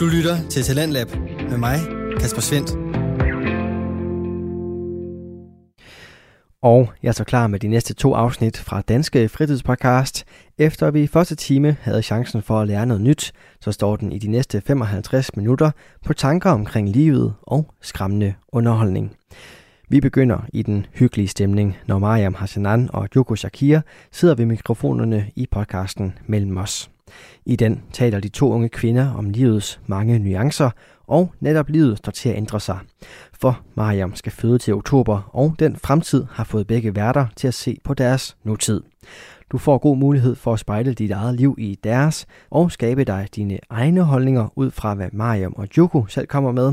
Du lytter til Talentlab med mig, Kasper Svendt. Og jeg er så klar med de næste to afsnit fra Danske Fritidspodcast. Efter vi i første time havde chancen for at lære noget nyt, så står den i de næste 55 minutter på tanker omkring livet og skræmmende underholdning. Vi begynder i den hyggelige stemning, når Mariam Hassanan og Joko Shakir sidder ved mikrofonerne i podcasten Mellem os. I den taler de to unge kvinder om livets mange nuancer, og netop livet står til at ændre sig. For Mariam skal føde til oktober, og den fremtid har fået begge værter til at se på deres nutid. Du får god mulighed for at spejle dit eget liv i deres, og skabe dig dine egne holdninger ud fra, hvad Mariam og Joko selv kommer med.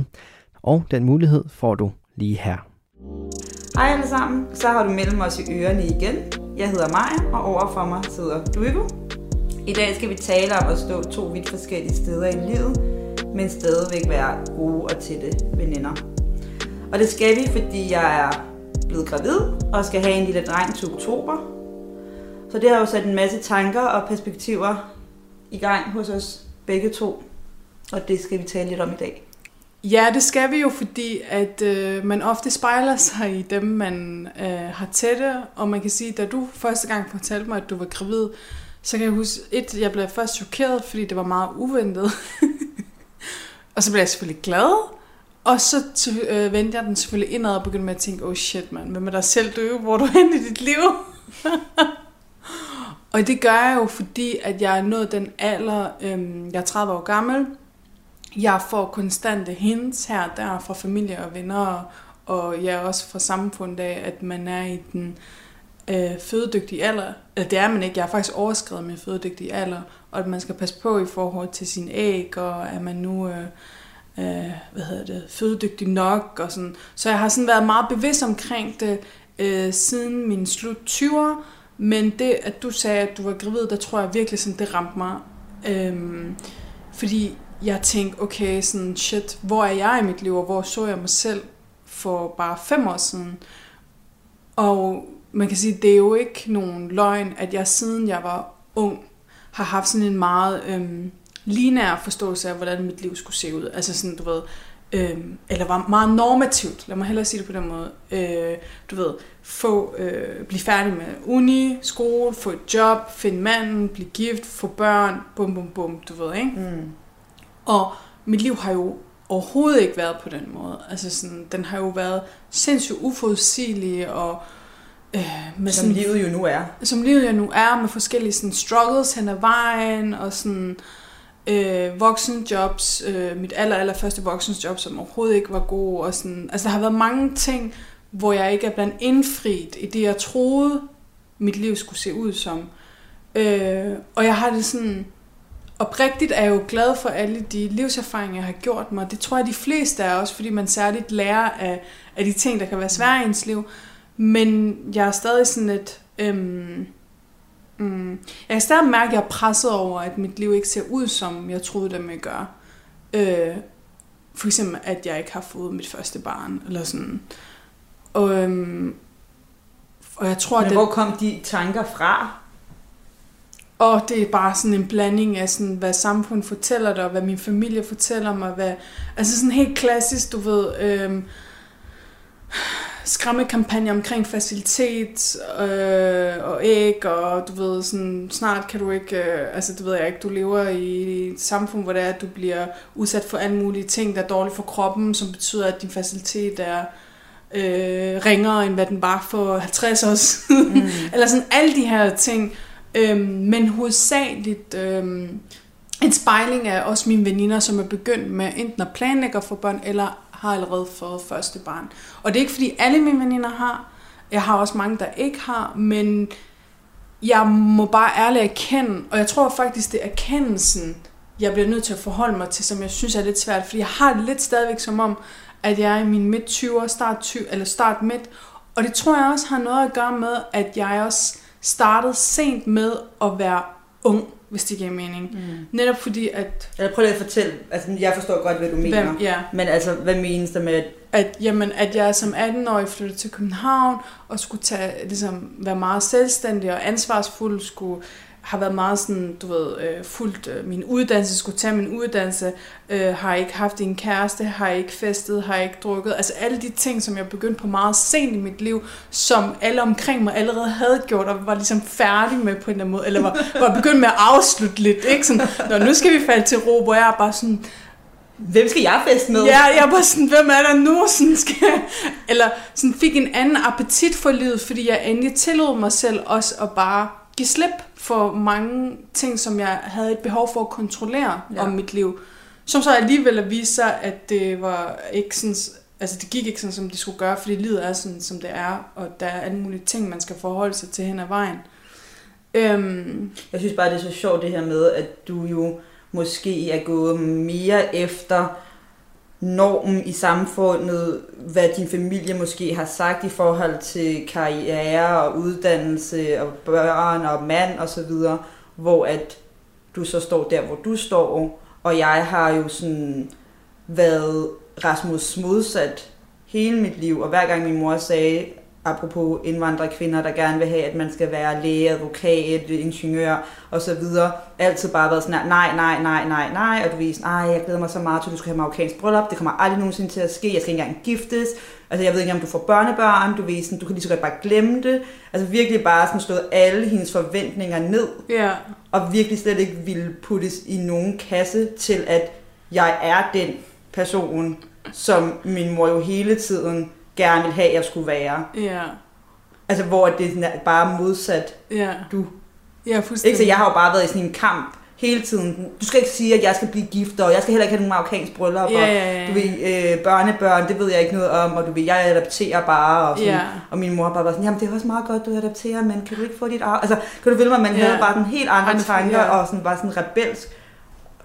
Og den mulighed får du lige her. Hej alle sammen, så har du mellem os i ørerne igen. Jeg hedder Maja, og overfor mig sidder Duigo. I dag skal vi tale om at stå to vidt forskellige steder i livet, men stadigvæk være gode og tætte veninder. Og det skal vi, fordi jeg er blevet gravid og skal have en lille dreng til oktober. Så det har jo sat en masse tanker og perspektiver i gang hos os begge to. Og det skal vi tale lidt om i dag. Ja, det skal vi jo, fordi at øh, man ofte spejler sig i dem, man øh, har tætte. Og man kan sige, da du første gang fortalte mig, at du var gravid, så kan jeg huske, et, jeg blev først chokeret, fordi det var meget uventet. og så blev jeg selvfølgelig glad. Og så øh, vendte jeg den selvfølgelig indad og begyndte med at tænke, oh shit man, hvem er der selv døve? Hvor er du hen i dit liv? og det gør jeg jo, fordi at jeg er nået den alder, øh, jeg er 30 år gammel. Jeg får konstante hints her og der fra familie og venner, og jeg ja, også fra samfundet af, at man er i den øh, Øh, fødedygtige alder. Eller det er man ikke, jeg har faktisk overskrevet min fødedygtige alder, og at man skal passe på i forhold til sin æg, og er man nu... Øh, øh, hvad hedder det, fødedygtig nok og sådan. Så jeg har sådan været meget bevidst omkring det øh, siden min slut 20'er, men det, at du sagde, at du var gravid, der tror jeg virkelig sådan, det ramte mig. Øhm, fordi jeg tænkte, okay, sådan shit, hvor er jeg i mit liv, og hvor så jeg mig selv for bare fem år siden? Og man kan sige, det er jo ikke nogen løgn, at jeg siden jeg var ung, har haft sådan en meget øhm, linær forståelse af, hvordan mit liv skulle se ud. Altså sådan, du ved, øh, eller var meget normativt, lad mig hellere sige det på den måde. Øh, du ved, få, øh, blive færdig med uni, skole, få et job, finde manden, blive gift, få børn, bum bum bum, du ved, ikke? Mm. Og mit liv har jo overhovedet ikke været på den måde. Altså sådan, den har jo været sindssygt uforudsigelig og øh, med som sådan, livet jo nu er. Som livet jo nu er, med forskellige sådan, struggles hen ad vejen, og sådan, øh, voksenjobs, øh, mit aller, aller første voksenjob, som overhovedet ikke var god. Og sådan, altså, der har været mange ting, hvor jeg ikke er blandt indfriet i det, jeg troede, mit liv skulle se ud som. Øh, og jeg har det sådan... Oprigtigt er jeg jo glad for alle de livserfaringer, jeg har gjort mig. Det tror jeg, de fleste er også, fordi man særligt lærer af, af de ting, der kan være svære i ens liv. Men jeg er stadig sådan et... Øhm, Mm. Jeg kan stadig mærke, at jeg er presset over, at mit liv ikke ser ud, som jeg troede, det ville gøre. Øh, for eksempel, at jeg ikke har fået mit første barn, eller sådan. Og, øhm, og jeg tror, Men hvor kom de tanker fra? Og det er bare sådan en blanding af, sådan, hvad samfundet fortæller dig, og hvad min familie fortæller mig. Hvad, altså sådan helt klassisk, du ved... Øhm, skræmmekampagne omkring facilitet øh, og æg, og du ved, sådan, snart kan du ikke, øh, altså det ved jeg ikke, du lever i et samfund, hvor det er, at du bliver udsat for alle mulige ting, der er dårligt for kroppen, som betyder, at din facilitet er øh, ringere, end hvad den var for 50 år siden. Mm. Eller sådan alle de her ting. Øh, men hovedsageligt øh, en spejling af også mine veninder, som er begyndt med enten at planlægge for børn, eller har allerede fået første barn. Og det er ikke fordi alle mine veninder har. Jeg har også mange, der ikke har, men jeg må bare ærligt erkende, og jeg tror faktisk, det er erkendelsen, jeg bliver nødt til at forholde mig til, som jeg synes er lidt svært, fordi jeg har det lidt stadigvæk som om, at jeg er i min midt 20'er, start, 20, eller start midt, og det tror jeg også har noget at gøre med, at jeg også startede sent med at være ung hvis det giver mening. Mm. Netop fordi, at... Eller prøv lige at fortælle, altså jeg forstår godt, hvad du mener. Hvem, ja. Men altså, hvad menes der med, at... At, jamen, at jeg som 18-årig flyttede til København, og skulle tage, ligesom, være meget selvstændig og ansvarsfuld, skulle har været meget sådan, du ved, øh, fuldt øh, min uddannelse, skulle tage min uddannelse, øh, har ikke haft en kæreste, har ikke festet, har ikke drukket. Altså alle de ting, som jeg begyndte på meget sent i mit liv, som alle omkring mig allerede havde gjort, og var ligesom færdig med på en eller anden måde, eller var, var begyndt med at afslutte lidt, ikke? Sådan, Nå, nu skal vi falde til ro, hvor jeg er bare sådan, Hvem skal jeg feste med? Ja, jeg var sådan, hvem er der nu? Sådan skal jeg, eller sådan fik en anden appetit for livet, fordi jeg endelig tillod mig selv også at bare give slip for mange ting, som jeg havde et behov for at kontrollere ja. om mit liv. Som så alligevel viste sig, at det var ikke sådan, altså det gik ikke sådan, som det skulle gøre, fordi livet er sådan, som det er, og der er alle mulige ting, man skal forholde sig til hen ad vejen. Øhm. Jeg synes bare, det er så sjovt det her med, at du jo måske er gået mere efter normen i samfundet, hvad din familie måske har sagt i forhold til karriere og uddannelse og børn og mand og så videre, hvor at du så står der, hvor du står, og jeg har jo sådan været Rasmus modsat hele mit liv, og hver gang min mor sagde, apropos indvandrerkvinder, der gerne vil have, at man skal være læge, advokat, ingeniør og så videre. Altid bare været sådan, nej, nej, nej, nej, nej, og du ved nej, jeg glæder mig så meget til, at du skal have marokkansk bryllup, det kommer aldrig nogensinde til at ske, jeg skal ikke engang giftes, altså jeg ved ikke, om du får børnebørn, du ved sådan, du kan lige så godt bare glemme det. Altså virkelig bare sådan slået alle hendes forventninger ned, yeah. og virkelig slet ikke ville puttes i nogen kasse til, at jeg er den person, som min mor jo hele tiden gerne vil have, jeg skulle være. Ja. Altså, hvor det er bare modsat ja. du. Ja, fuldstændig. Ikke, så jeg har jo bare været i sådan en kamp hele tiden. Du skal ikke sige, at jeg skal blive gift, og jeg skal heller ikke have nogen marokkansk bryllup, ja, ja, ja. du ved, øh, børnebørn, det ved jeg ikke noget om, og du ved, jeg adapterer bare, og, sådan, ja. og min mor bare var sådan, jamen det er også meget godt, du adapterer, men kan du ikke få dit arv? Altså, kan du følge mig, man ja. havde bare den helt andre Andre, tanker, ja. og sådan, var sådan rebelsk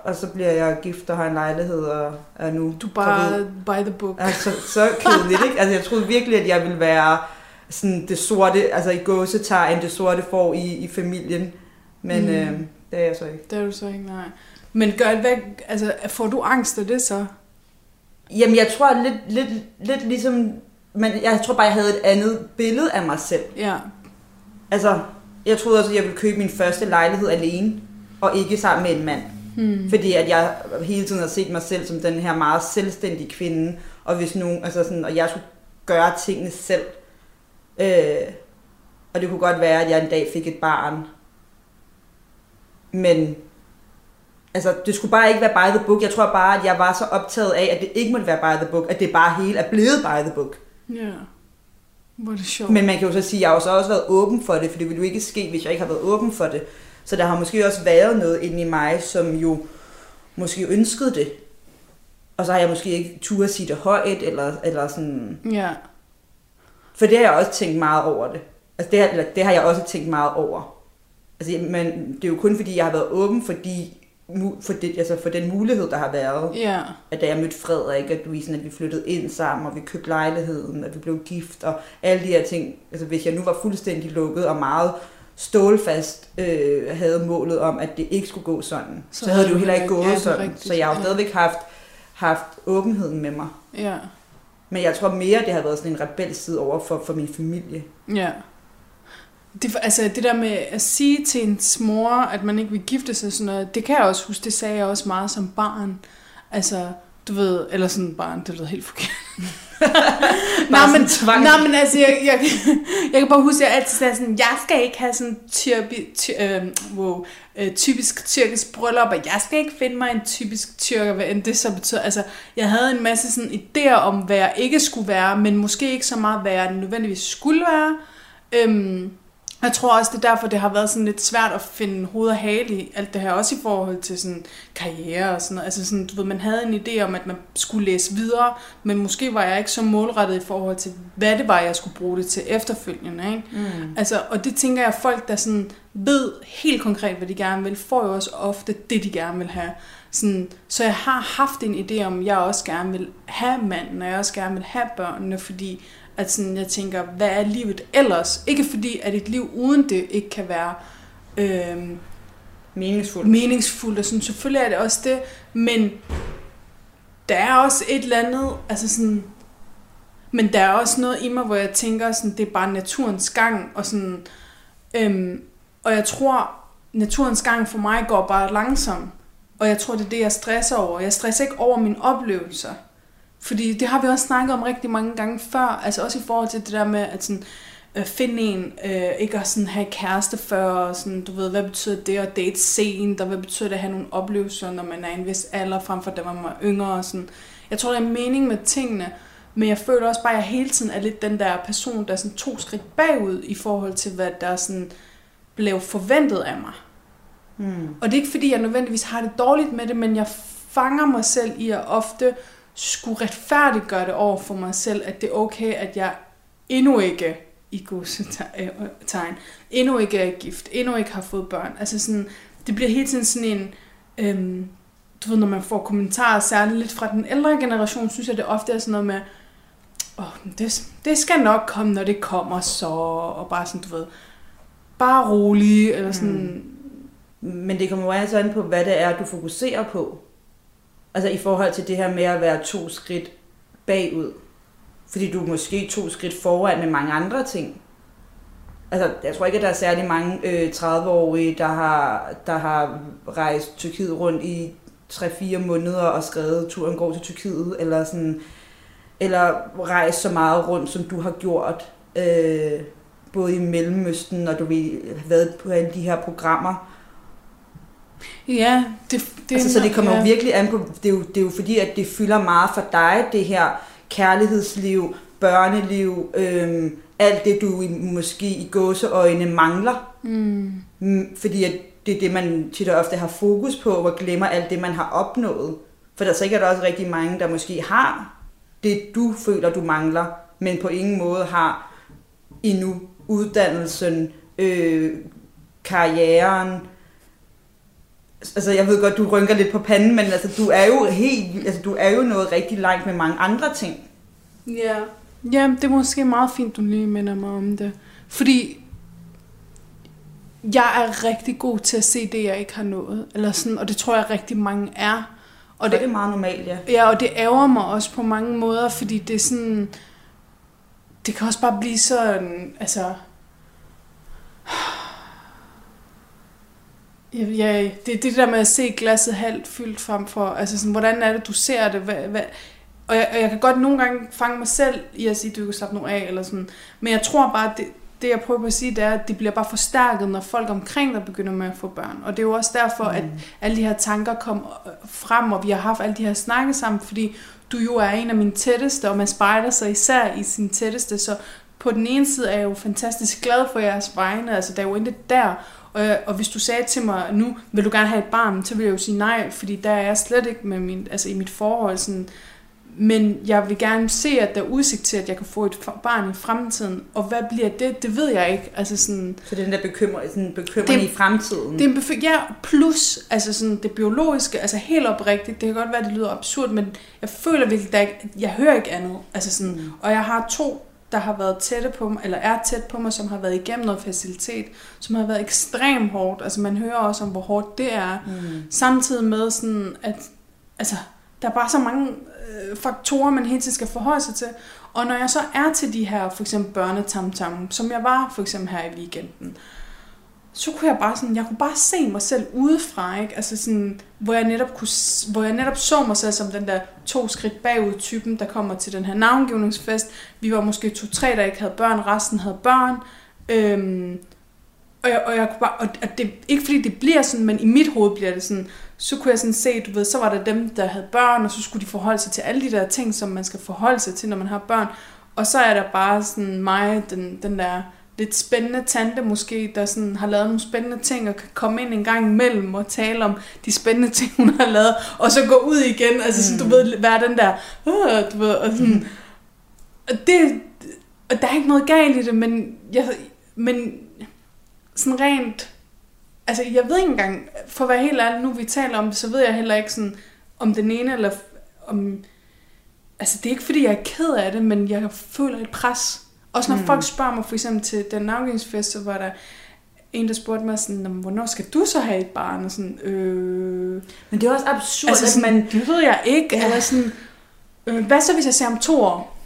og så bliver jeg gift og har en lejlighed og er nu Du bare by the book. Altså, så kedeligt, ikke? Altså, jeg troede virkelig, at jeg ville være sådan det sorte, altså i gåsetegn, det sorte får i, i familien. Men mm. øh, det er jeg så ikke. Det er du så ikke, nej. Men gør hvad, altså, får du angst af det så? Jamen, jeg tror lidt, lidt, lidt ligesom, men jeg tror bare, jeg havde et andet billede af mig selv. Ja. Altså, jeg troede også, at jeg ville købe min første lejlighed alene, og ikke sammen med en mand. Hmm. Fordi at jeg hele tiden har set mig selv som den her meget selvstændige kvinde, og hvis nogen, altså sådan, og jeg skulle gøre tingene selv. Øh, og det kunne godt være, at jeg en dag fik et barn. Men altså, det skulle bare ikke være by the book. Jeg tror bare, at jeg var så optaget af, at det ikke måtte være by the book, at det bare hele er blevet by the book. Ja. Hvor er det sjovt. Men man kan jo så sige, at jeg har jo så også været åben for det, for det ville jo ikke ske, hvis jeg ikke har været åben for det. Så der har måske også været noget inde i mig, som jo måske ønskede det. Og så har jeg måske ikke tur at sige det højt, eller, eller sådan... Ja. For det har jeg også tænkt meget over det. Altså det har, eller det har jeg også tænkt meget over. Altså, men det er jo kun fordi, jeg har været åben, fordi for, det, altså for den mulighed, der har været. Ja. At da jeg mødte Frederik, at, vi, sådan, at vi flyttede ind sammen, og vi købte lejligheden, at vi blev gift, og alle de her ting. Altså hvis jeg nu var fuldstændig lukket og meget stålfast øh, havde målet om, at det ikke skulle gå sådan, så, så havde det jo heller ikke gået ja, sådan. Rigtigt. Så jeg har jo stadigvæk haft, haft åbenheden med mig. Ja. Men jeg tror mere, det har været sådan en rebel side over for, for min familie. Ja. Det, altså det der med at sige til en mor, at man ikke vil gifte sig, sådan noget, det kan jeg også huske, det sagde jeg også meget som barn. Altså, du ved, eller sådan barn, det lyder helt forkert. nej, men, nej, men altså, jeg, jeg, jeg kan bare huske, at jeg altid sagde sådan, jeg skal ikke have sådan tyrbi, ty, øh, wow, øh, typisk tyrkisk bryllup, og jeg skal ikke finde mig en typisk tyrker, hvad end det så betyder. Altså, jeg havde en masse sådan idéer om, hvad jeg ikke skulle være, men måske ikke så meget, hvad jeg nødvendigvis skulle være. Øhm, jeg tror også, det er derfor, det har været sådan lidt svært at finde hoved og hale i alt det her, også i forhold til sådan karriere og sådan noget. Altså sådan, du ved, man havde en idé om, at man skulle læse videre, men måske var jeg ikke så målrettet i forhold til, hvad det var, jeg skulle bruge det til efterfølgende. Ikke? Mm. Altså, og det tænker jeg, folk, der sådan ved helt konkret, hvad de gerne vil, får jo også ofte det, de gerne vil have. Sådan, så jeg har haft en idé om, at jeg også gerne vil have manden, og jeg også gerne vil have børnene, fordi at sådan, jeg tænker, hvad er livet ellers? Ikke fordi, at et liv uden det ikke kan være øh, meningsfuldt. meningsfuldt, og sådan, selvfølgelig er det også det, men der er også et eller andet, altså sådan, men der er også noget i mig, hvor jeg tænker, sådan, det er bare naturens gang, og sådan, øhm, og jeg tror, naturens gang for mig går bare langsomt. Og jeg tror, det er det, jeg stresser over. Jeg stresser ikke over mine oplevelser. Fordi det har vi også snakket om rigtig mange gange før. Altså også i forhold til det der med at sådan, øh, finde en, øh, ikke at sådan have kæreste før, og sådan, du ved, hvad betyder det at date sent, og hvad betyder det at have nogle oplevelser, når man er i en vis alder, frem for da man var yngre. Og sådan. Jeg tror, der er mening med tingene, men jeg føler også bare, at jeg hele tiden er lidt den der person, der er sådan to skridt bagud i forhold til, hvad der sådan blev forventet af mig. Mm. Og det er ikke fordi, jeg nødvendigvis har det dårligt med det, men jeg fanger mig selv i at ofte skulle retfærdiggøre det over for mig selv, at det er okay, at jeg endnu ikke i tegn, endnu ikke er gift, endnu ikke har fået børn. Altså sådan, det bliver hele tiden sådan en, øhm, du ved, når man får kommentarer, særligt lidt fra den ældre generation, synes jeg, det ofte er sådan noget med, åh, oh, det, det skal nok komme, når det kommer så, og bare sådan, du ved, bare rolig, eller sådan, Mm. Men det kommer jo altså an på, hvad det er, du fokuserer på. Altså i forhold til det her med at være to skridt bagud. Fordi du er måske to skridt foran med mange andre ting. Altså, jeg tror ikke, at der er særlig mange øh, 30-årige, der har, der har rejst Tyrkiet rundt i 3-4 måneder og skrevet, turen går til Tyrkiet, eller sådan, eller rejst så meget rundt, som du har gjort, øh, både i Mellemøsten, og du har været på alle de her programmer. Ja, det, det altså, så det kommer ja. virkelig an på, det er jo, det er jo fordi, at det fylder meget for dig, det her kærlighedsliv, børneliv, øhm, alt det, du i, måske i gåseøjne mangler. Mm. Mm, Fordi at det er det, man tit og ofte har fokus på, og glemmer alt det, man har opnået. For der er sikkert også rigtig mange, der måske har det, du føler, du mangler, men på ingen måde har endnu uddannelsen, øh, karrieren. Altså, jeg ved godt, du rynker lidt på panden, men altså, du er jo helt, altså, du er jo noget rigtig langt med mange andre ting. Ja. ja, det er måske meget fint, du lige minder mig om det. Fordi jeg er rigtig god til at se det, jeg ikke har nået. Eller sådan, og det tror jeg rigtig mange er. Og Og det, det er meget normalt, ja. Ja, og det ærger mig også på mange måder, fordi det er sådan... Det kan også bare blive sådan, altså... Ja, ja, det er det der med at se glasset halvt fyldt frem for, altså sådan, hvordan er det, du ser det, hvad, hvad, og jeg, og jeg kan godt nogle gange fange mig selv i at sige, at du kan slappe nu af, eller sådan, men jeg tror bare, det, det jeg prøver på at sige, det er, at det bliver bare forstærket, når folk omkring dig begynder med at få børn. Og det er jo også derfor, mm. at alle de her tanker kom frem, og vi har haft alle de her snakke sammen, fordi du jo er en af mine tætteste, og man spejler sig især i sin tætteste, så på den ene side er jeg jo fantastisk glad for jeres vegne, altså der er jo intet der, og, og hvis du sagde til mig nu, vil du gerne have et barn, så vil jeg jo sige nej, fordi der er jeg slet ikke med min, altså i mit forhold sådan, men jeg vil gerne se, at der er udsigt til, at jeg kan få et barn i fremtiden. Og hvad bliver det? Det ved jeg ikke. Altså sådan, Så det er den der bekymring, sådan bekymring Det- i fremtiden. det er en ja, plus altså sådan det biologiske, altså helt oprigtigt, det kan godt være, det lyder absurd, men jeg føler virkelig, at jeg hører ikke andet. Altså sådan, mm. Og jeg har to, der har været tætte på mig, eller er tæt på mig, som har været igennem noget facilitet, som har været ekstremt hårdt. Altså man hører også om, hvor hårdt det er. Mm. Samtidig med sådan, at altså, der er bare så mange øh, faktorer, man hele tiden skal forholde sig til. Og når jeg så er til de her, for eksempel børnetamtam, som jeg var for eksempel her i weekenden, så kunne jeg bare sådan, jeg kunne bare se mig selv udefra, ikke? Altså sådan, hvor jeg netop kunne, hvor jeg netop så mig selv som den der to skridt bagud typen, der kommer til den her navngivningsfest. Vi var måske to-tre, der ikke havde børn, resten havde børn. Øhm, og jeg, og jeg kunne bare, og og det, ikke fordi det bliver sådan, men i mit hoved bliver det sådan, så kunne jeg sådan se, du ved, så var der dem, der havde børn, og så skulle de forholde sig til alle de der ting, som man skal forholde sig til, når man har børn. Og så er der bare sådan mig, den, den der lidt spændende tante måske, der sådan har lavet nogle spændende ting, og kan komme ind en gang imellem og tale om de spændende ting, hun har lavet, og så gå ud igen, altså sådan, du ved, være den der, øh, du ved, og sådan, og det, og der er ikke noget galt i det, men jeg, men sådan rent, altså jeg ved ikke engang, for at være helt ærlig, nu vi taler om det, så ved jeg heller ikke sådan, om den ene eller om, altså det er ikke fordi jeg er ked af det, men jeg føler et pres. Også når Mm. folk spørger mig for eksempel til den navngivningsfest, så var der en, der spurgte mig sådan, "Nå, men hvornår skal du så have et barn? Og sådan, øh, Men det er også absurd, altså at sådan, man... det ved jeg ikke. Ja. Eller sådan, øh, hvad så hvis jeg ser om to år?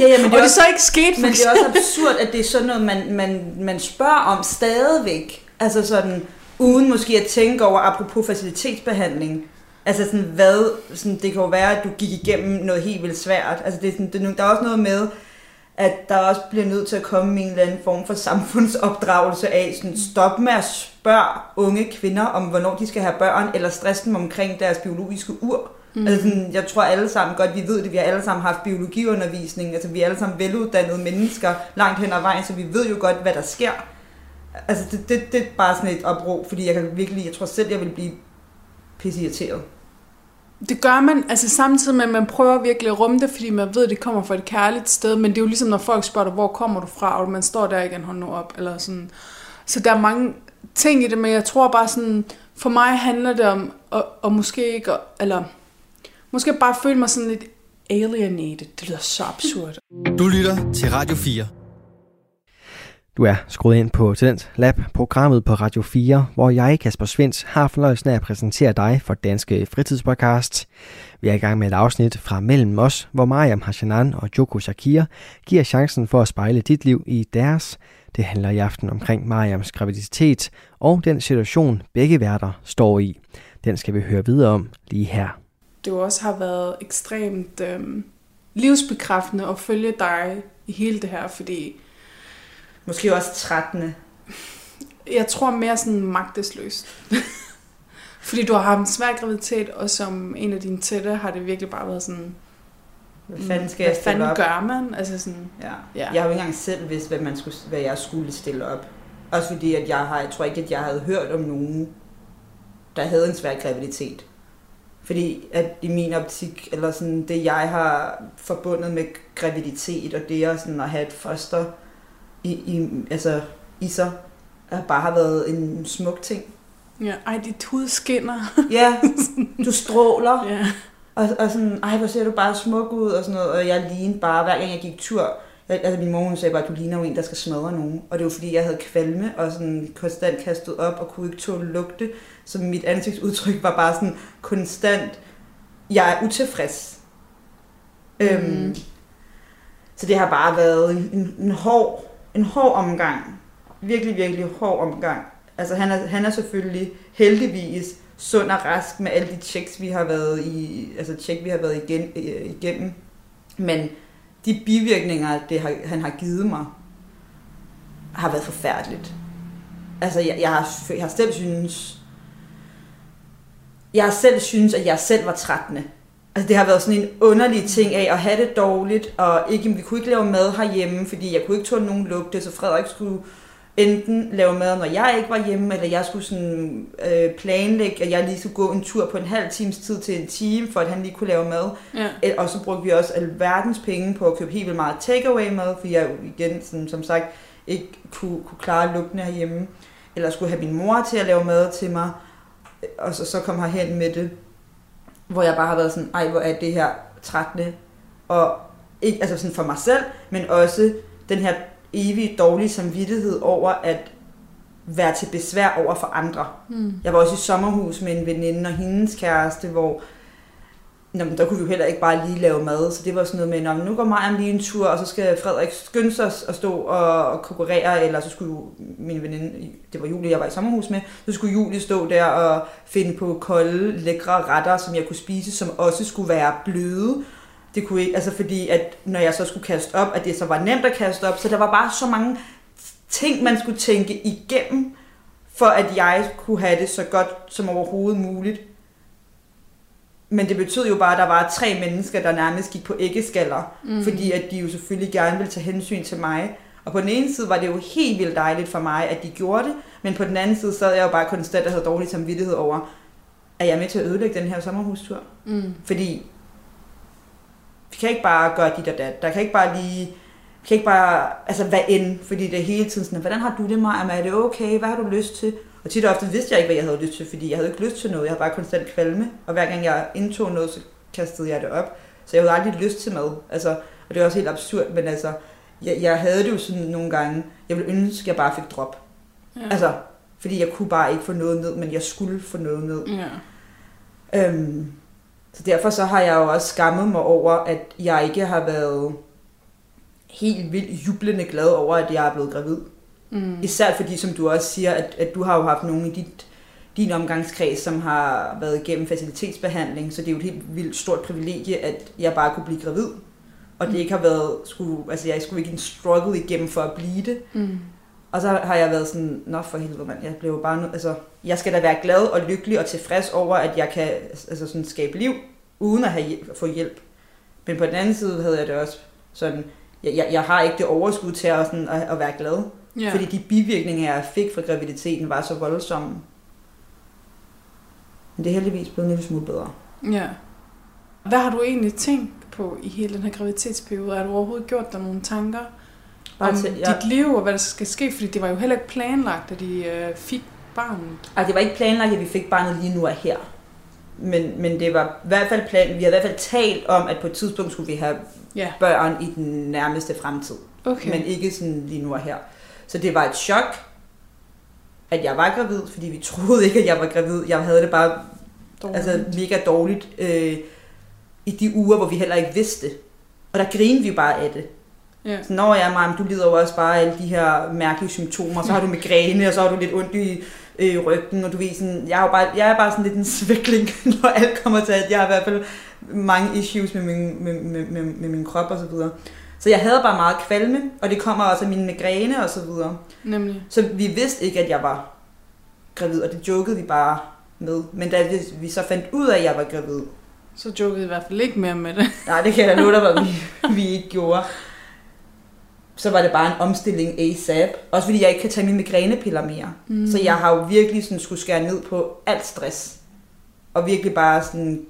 Ja, ja, men og det er det også så ikke skete, for Men det er også absurd, at det er sådan noget, man, man, man spørger om stadigvæk. Altså sådan, uden måske at tænke over, apropos facilitetsbehandling, altså sådan, hvad, sådan, det kan jo være, at du gik igennem noget helt vildt svært. Altså det er sådan, det, der er også noget med, at der også bliver nødt til at komme en eller anden form for samfundsopdragelse af, sådan, stop med at spørge unge kvinder om, hvornår de skal have børn, eller stresse dem omkring deres biologiske ur. Mm. Altså sådan, jeg tror alle sammen godt, vi ved det, vi har alle sammen haft biologiundervisning, altså vi er alle sammen veluddannede mennesker langt hen ad vejen, så vi ved jo godt, hvad der sker. Altså det, det, det er bare sådan et opråb, fordi jeg kan virkelig, jeg tror selv, jeg vil blive pisse irriteret. Det gør man, altså samtidig med, at man prøver virkelig at rumme det, fordi man ved, at det kommer fra et kærligt sted, men det er jo ligesom, når folk spørger dig, hvor kommer du fra, og man står der igen, hånd nu op, eller sådan. Så der er mange ting i det, men jeg tror bare sådan, for mig handler det om, og, og måske ikke, eller måske bare føle mig sådan lidt alienated. Det lyder så absurd. Du lytter til Radio 4. Du er skruet ind på Talent Lab, programmet på Radio 4, hvor jeg, Kasper Svens, har fornøjelsen af at præsentere dig for Danske Fritidspodcast. Vi er i gang med et afsnit fra Mellem os, hvor Mariam Hashanan og Joko Shakir giver chancen for at spejle dit liv i deres. Det handler i aften omkring Mariams graviditet og den situation, begge værter står i. Den skal vi høre videre om lige her. Det jo også har været ekstremt øh, livsbekræftende at følge dig i hele det her, fordi Måske også 13. Jeg tror mere sådan magtesløst. Fordi du har haft en svær graviditet, og som en af dine tætte har det virkelig bare været sådan... Hvad fanden skal hvad jeg stille fanden op? gør man? Altså sådan, Ja. Ja. Jeg har jo ikke engang selv vidst, hvad, man skulle, hvad jeg skulle stille op. Også fordi, at jeg, har, jeg tror ikke, at jeg havde hørt om nogen, der havde en svær graviditet. Fordi at i min optik, eller sådan det jeg har forbundet med graviditet, og det at, sådan at have et foster i, i, altså, i sig, har bare har været en smuk ting. ja, ej, dit hud skinner. Ja, du stråler. ja. Og, og sådan, ej, hvor ser du bare smuk ud, og sådan noget. Og jeg lignede bare, hver gang jeg gik tur, jeg, altså min mor hun sagde bare, du ligner jo en, der skal smadre nogen. Og det var fordi, jeg havde kvalme, og sådan konstant kastet op, og kunne ikke tåle lugte. Så mit ansigtsudtryk var bare sådan konstant, jeg er utilfreds. Mm. Øhm, så det har bare været en, en, en, hård, en hård omgang. Virkelig, virkelig hård omgang. Altså han er, han er selvfølgelig heldigvis sund og rask med alle de checks, vi har været i, altså check, vi har været igen, øh, igennem. Men de bivirkninger, det har, han har givet mig, har været forfærdeligt. Altså, jeg, jeg, har, jeg har selv synes, jeg har selv synes, at jeg selv var 13. Altså, det har været sådan en underlig ting af at have det dårligt, og ikke, vi kunne ikke lave mad herhjemme, fordi jeg kunne ikke tåle nogen lugte, så Frederik skulle enten lave mad, når jeg ikke var hjemme, eller jeg skulle sådan, øh, planlægge, at jeg lige skulle gå en tur på en halv times tid til en time, for at han lige kunne lave mad. ja. Og så brugte vi også alverdens penge på at købe helt vildt meget takeaway mad, fordi jeg jo igen, som, som sagt, ikke kunne, kunne klare lugtene herhjemme. Eller skulle have min mor til at lave mad til mig, og så, så kom jeg hen med det, hvor jeg bare har været sådan, ej, hvor er det her 13. Og ikke altså sådan for mig selv, men også den her evige dårlige samvittighed over at være til besvær over for andre. Mm. Jeg var også i sommerhus med en veninde og hendes kæreste, hvor Nå, men der kunne vi jo heller ikke bare lige lave mad, så det var sådan noget med, Nå, nu går Maja lige en tur, og så skal Frederik skynde sig at stå og, og konkurrere, eller så skulle min veninde, det var Julie, jeg var i sommerhus med, så skulle Julie stå der og finde på kolde, lækre retter, som jeg kunne spise, som også skulle være bløde. Det kunne ikke, altså fordi, at når jeg så skulle kaste op, at det så var nemt at kaste op, så der var bare så mange ting, man skulle tænke igennem, for at jeg kunne have det så godt som overhovedet muligt. Men det betød jo bare, at der var tre mennesker, der nærmest gik på æggeskaller, mm. fordi at de jo selvfølgelig gerne ville tage hensyn til mig. Og på den ene side var det jo helt vildt dejligt for mig, at de gjorde det, men på den anden side sad jeg jo bare konstant og havde dårlig samvittighed over, at jeg er med til at ødelægge den her sommerhustur. Mm. Fordi vi kan ikke bare gøre dit og dat. Der kan ikke bare lige... Vi kan ikke bare... Altså, hvad end? Fordi det er hele tiden sådan, hvordan har du det, Maja? Er det okay? Hvad har du lyst til? Og tit og ofte vidste jeg ikke, hvad jeg havde lyst til, fordi jeg havde ikke lyst til noget. Jeg havde bare konstant kvalme. Og hver gang jeg indtog noget, så kastede jeg det op. Så jeg havde aldrig lyst til mad. Altså, og det er også helt absurd, men altså... Jeg, jeg havde det jo sådan nogle gange... Jeg ville ønske, at jeg bare fik drop. Ja. Altså, fordi jeg kunne bare ikke få noget ned, men jeg skulle få noget ned. ja. Øhm, så derfor så har jeg jo også skammet mig over, at jeg ikke har været helt vildt jublende glad over, at jeg er blevet gravid. Mm. Især fordi, som du også siger, at, at du har jo haft nogen i dit din omgangskreds, som har været igennem facilitetsbehandling, så det er jo et helt vildt stort privilegie, at jeg bare kunne blive gravid. Og det ikke har været, skulle, altså jeg skulle ikke en struggle igennem for at blive det. Mm. Og så har jeg været sådan, nå for helvede mand, jeg blev bare, nød- altså, jeg skal da være glad og lykkelig og tilfreds over, at jeg kan altså sådan skabe liv, uden at have hjælp, få hjælp. Men på den anden side havde jeg det også sådan, jeg, jeg, jeg har ikke det overskud til at, sådan, at, at være glad. Ja. Ja. Fordi de bivirkninger, jeg fik fra graviditeten, var så voldsomme. Men det er heldigvis blevet en lille smule bedre. ja. Hvad har du egentlig tænkt på i hele den her graviditetsperiode? Har du overhovedet gjort dig nogle tanker Bare om til- dit liv og hvad der skal ske? Fordi det var jo heller ikke planlagt, at de øh, fik barnet. Altså, det var ikke planlagt, at vi fik barnet lige nu og her. Men, men det var i hvert fald plan, vi havde i hvert fald talt om, at på et tidspunkt skulle vi have Ja, børn i den nærmeste fremtid. okay. Men ikke sådan lige nu og her. Så det var et chok, at jeg var gravid, fordi vi troede ikke, at jeg var gravid. Jeg havde det bare Dårligt. altså, mega dårligt øh, i de uger, hvor vi heller ikke vidste. Og der grinede vi bare af det. ja. Så når jeg er du lider jo også bare af alle de her mærkelige symptomer. Så har du migræne, og så har du lidt ondt i øh, ryggen, og du ved sådan, jeg er, jo bare, jeg er bare sådan lidt en svækling, når alt kommer til, at jeg har i hvert fald mange issues med min, med, med, med, med min krop og så videre. Så jeg havde bare meget kvalme, og det kommer også af min migræne og så videre. Nemlig. Så vi vidste ikke, at jeg var gravid, og det jokede vi bare med. Men da vi, vi så fandt ud af, at jeg var gravid, Så jokede I i hvert fald ikke mere med det. nej, det kan jeg da love dig, hvad vi, vi ikke gjorde, så var det bare en omstilling ASAP. Også fordi jeg ikke kan tage mine migrænepiller mere. Mm. Så jeg har jo virkelig sådan skulle skære ned på alt stress. Og virkelig bare sådan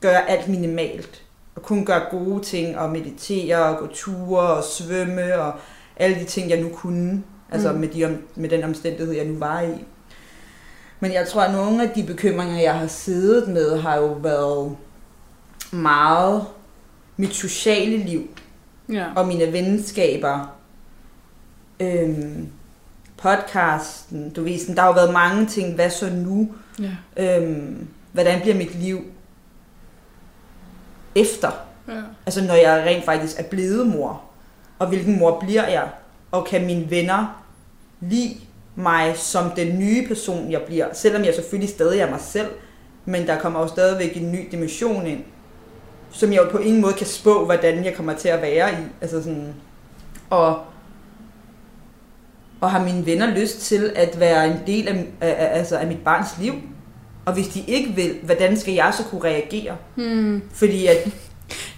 gøre alt minimalt. Og kun gøre gode ting, og meditere, og gå ture, og svømme, og alle de ting, jeg nu kunne. Altså Mm. med, de, med den omstændighed, jeg nu var i. Men jeg tror, at nogle af de bekymringer, jeg har siddet med, har jo været meget mit sociale liv Ja. og mine venskaber, øhm, podcasten, du ved, sådan, der har jo været mange ting, hvad så nu, Ja. øhm, hvordan bliver mit liv efter, ja. altså når jeg rent faktisk er blevet mor, og hvilken mor bliver jeg, og kan mine venner lide mig som den nye person, jeg bliver, selvom jeg selvfølgelig stadig er mig selv, men der kommer jo stadigvæk en ny dimension ind, som jeg jo på ingen måde kan spå, hvordan jeg kommer til at være i. Altså sådan, og, og har mine venner lyst til at være en del af, af, af, altså af mit barns liv? Og hvis de ikke vil, hvordan skal jeg så kunne reagere? Hmm. Fordi at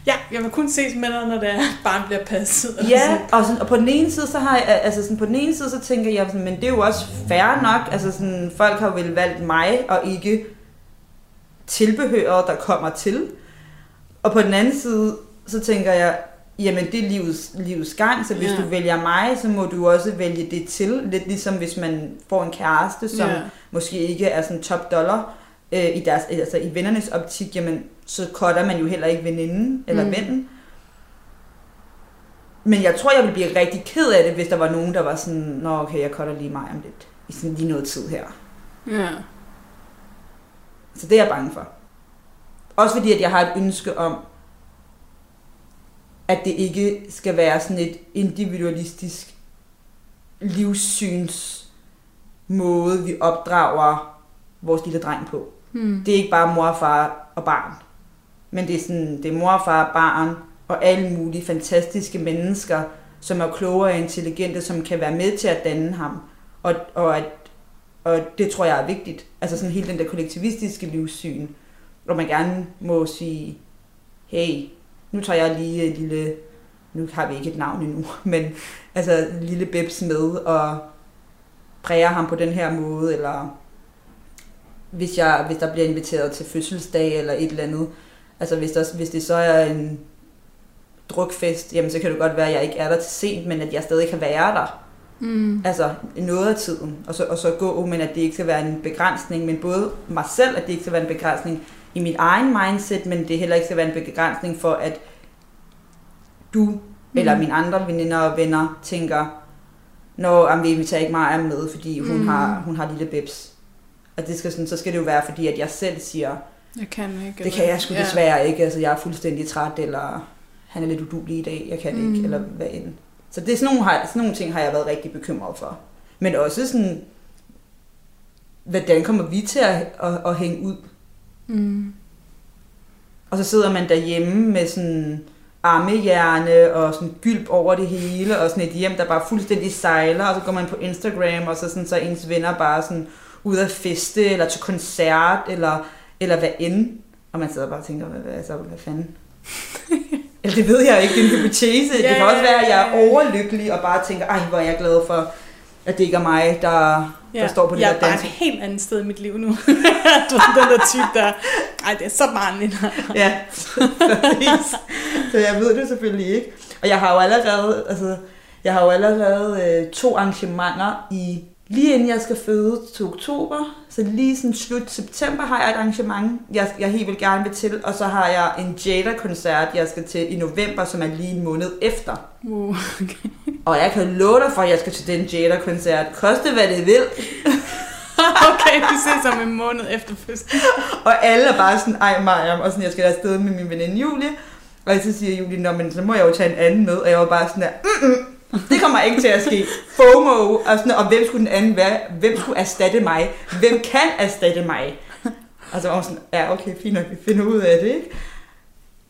Ja, jeg vil kun ses med dig, når det er, barn bliver passet. Ja, sådan. og, sådan, og på den ene side, så har jeg, altså sådan, på den ene side, så tænker jeg sådan, men det er jo også fair nok, altså sådan, folk har vel valgt mig, og ikke tilbehøret, der kommer til. Og på den anden side, så tænker jeg, jamen det er livets, livets gang, så hvis Ja. du vælger mig, så må du også vælge det til. Lidt ligesom hvis man får en kæreste, som Ja. måske ikke er sådan top dollar øh, i, deres, altså i vennernes optik, jamen så cutter man jo heller ikke veninden eller Mm. vennen. Men jeg tror, jeg ville blive rigtig ked af det, hvis der var nogen, der var sådan, nå okay, jeg cutter lige mig om lidt. I sådan lige noget tid her. Ja. Så det er jeg bange for. Også fordi, at jeg har et ønske om, at det ikke skal være sådan et individualistisk livssyns måde, vi opdrager vores lille dreng på. Hmm. Det er ikke bare mor, far og barn. Men det er, sådan, det er mor, far, barn og alle mulige fantastiske mennesker, som er klogere og intelligente, som kan være med til at danne ham. Og, og, at, og det tror jeg er vigtigt. Altså sådan hele den der kollektivistiske livssyn, hvor man gerne må sige, hey, nu tager jeg lige et lille, nu har vi ikke et navn endnu, men altså lille Bebs med og præger ham på den her måde, eller hvis, jeg, hvis der bliver inviteret til fødselsdag eller et eller andet. Altså hvis, der, hvis det så er en drukfest, jamen så kan det godt være, at jeg ikke er der til sent, men at jeg stadig kan være der. Mm. Altså noget af tiden, og så, og så gå, men at det ikke skal være en begrænsning, men både mig selv, at det ikke skal være en begrænsning i mit egen mindset, men det heller ikke skal være en begrænsning for, at du mm. eller mine andre veninder og venner tænker, når jamen, vi inviterer ikke mig med, fordi hun, Mm. har, hun har lille bebs. Og det skal sådan, så skal det jo være, fordi at jeg selv siger, Jeg kan ikke. det kan jeg sgu desværre ikke, altså jeg er fuldstændig træt, eller han er lidt udulig i dag, jeg kan mm. Ikke, eller hvad end. Så det er sådan nogle, sådan nogle ting har jeg været rigtig bekymret for. Men også sådan, hvordan kommer vi til at, at, at hænge ud? Mm. Og så sidder man derhjemme med sådan armehjerne og sådan gylp over det hele, og sådan et hjem, der bare fuldstændig sejler, og så går man på Instagram, og så, sådan, så ens venner bare sådan ud at feste, eller til koncert, eller, eller hvad end. Og man sidder bare og tænker, hvad, hvad, altså, hvad fanden? eller det ved jeg ikke, det er en hypotese. Yeah. Det kan også være, at jeg er overlykkelig, og bare tænker, ej, hvor er jeg glad for, at det ikke er mig, der, Ja, der står på det jeg der er bare et helt andet sted i mit liv nu. du er den der type, der... Ej, det er så barnligt. Ja, præcis. så jeg ved det selvfølgelig ikke. Og jeg har jo allerede, altså, jeg har jo allerede øh, to arrangementer i lige inden jeg skal føde til oktober. Så lige sådan slut september har jeg et arrangement, jeg, jeg helt vil gerne vil til. Og så har jeg en Jada-koncert, jeg skal til i november, som er lige en måned efter. Uh, okay. Og jeg kan love dig for, at jeg skal til den Jada-koncert. Koste hvad det vil. okay, vi ses om en måned efter fødslen. Og alle er bare sådan, ej Mariam, og sådan, jeg skal afsted med min veninde Julie. Og så siger Julie, nå, men så må jeg jo tage en anden med. Og jeg var bare sådan der, mm det kommer ikke til at ske. FOMO, og, sådan, og hvem skulle den anden være? Hvem skulle erstatte mig? Hvem kan erstatte mig? Og så var hun sådan, ja, okay, fint nok, vi finder ud af det, ikke?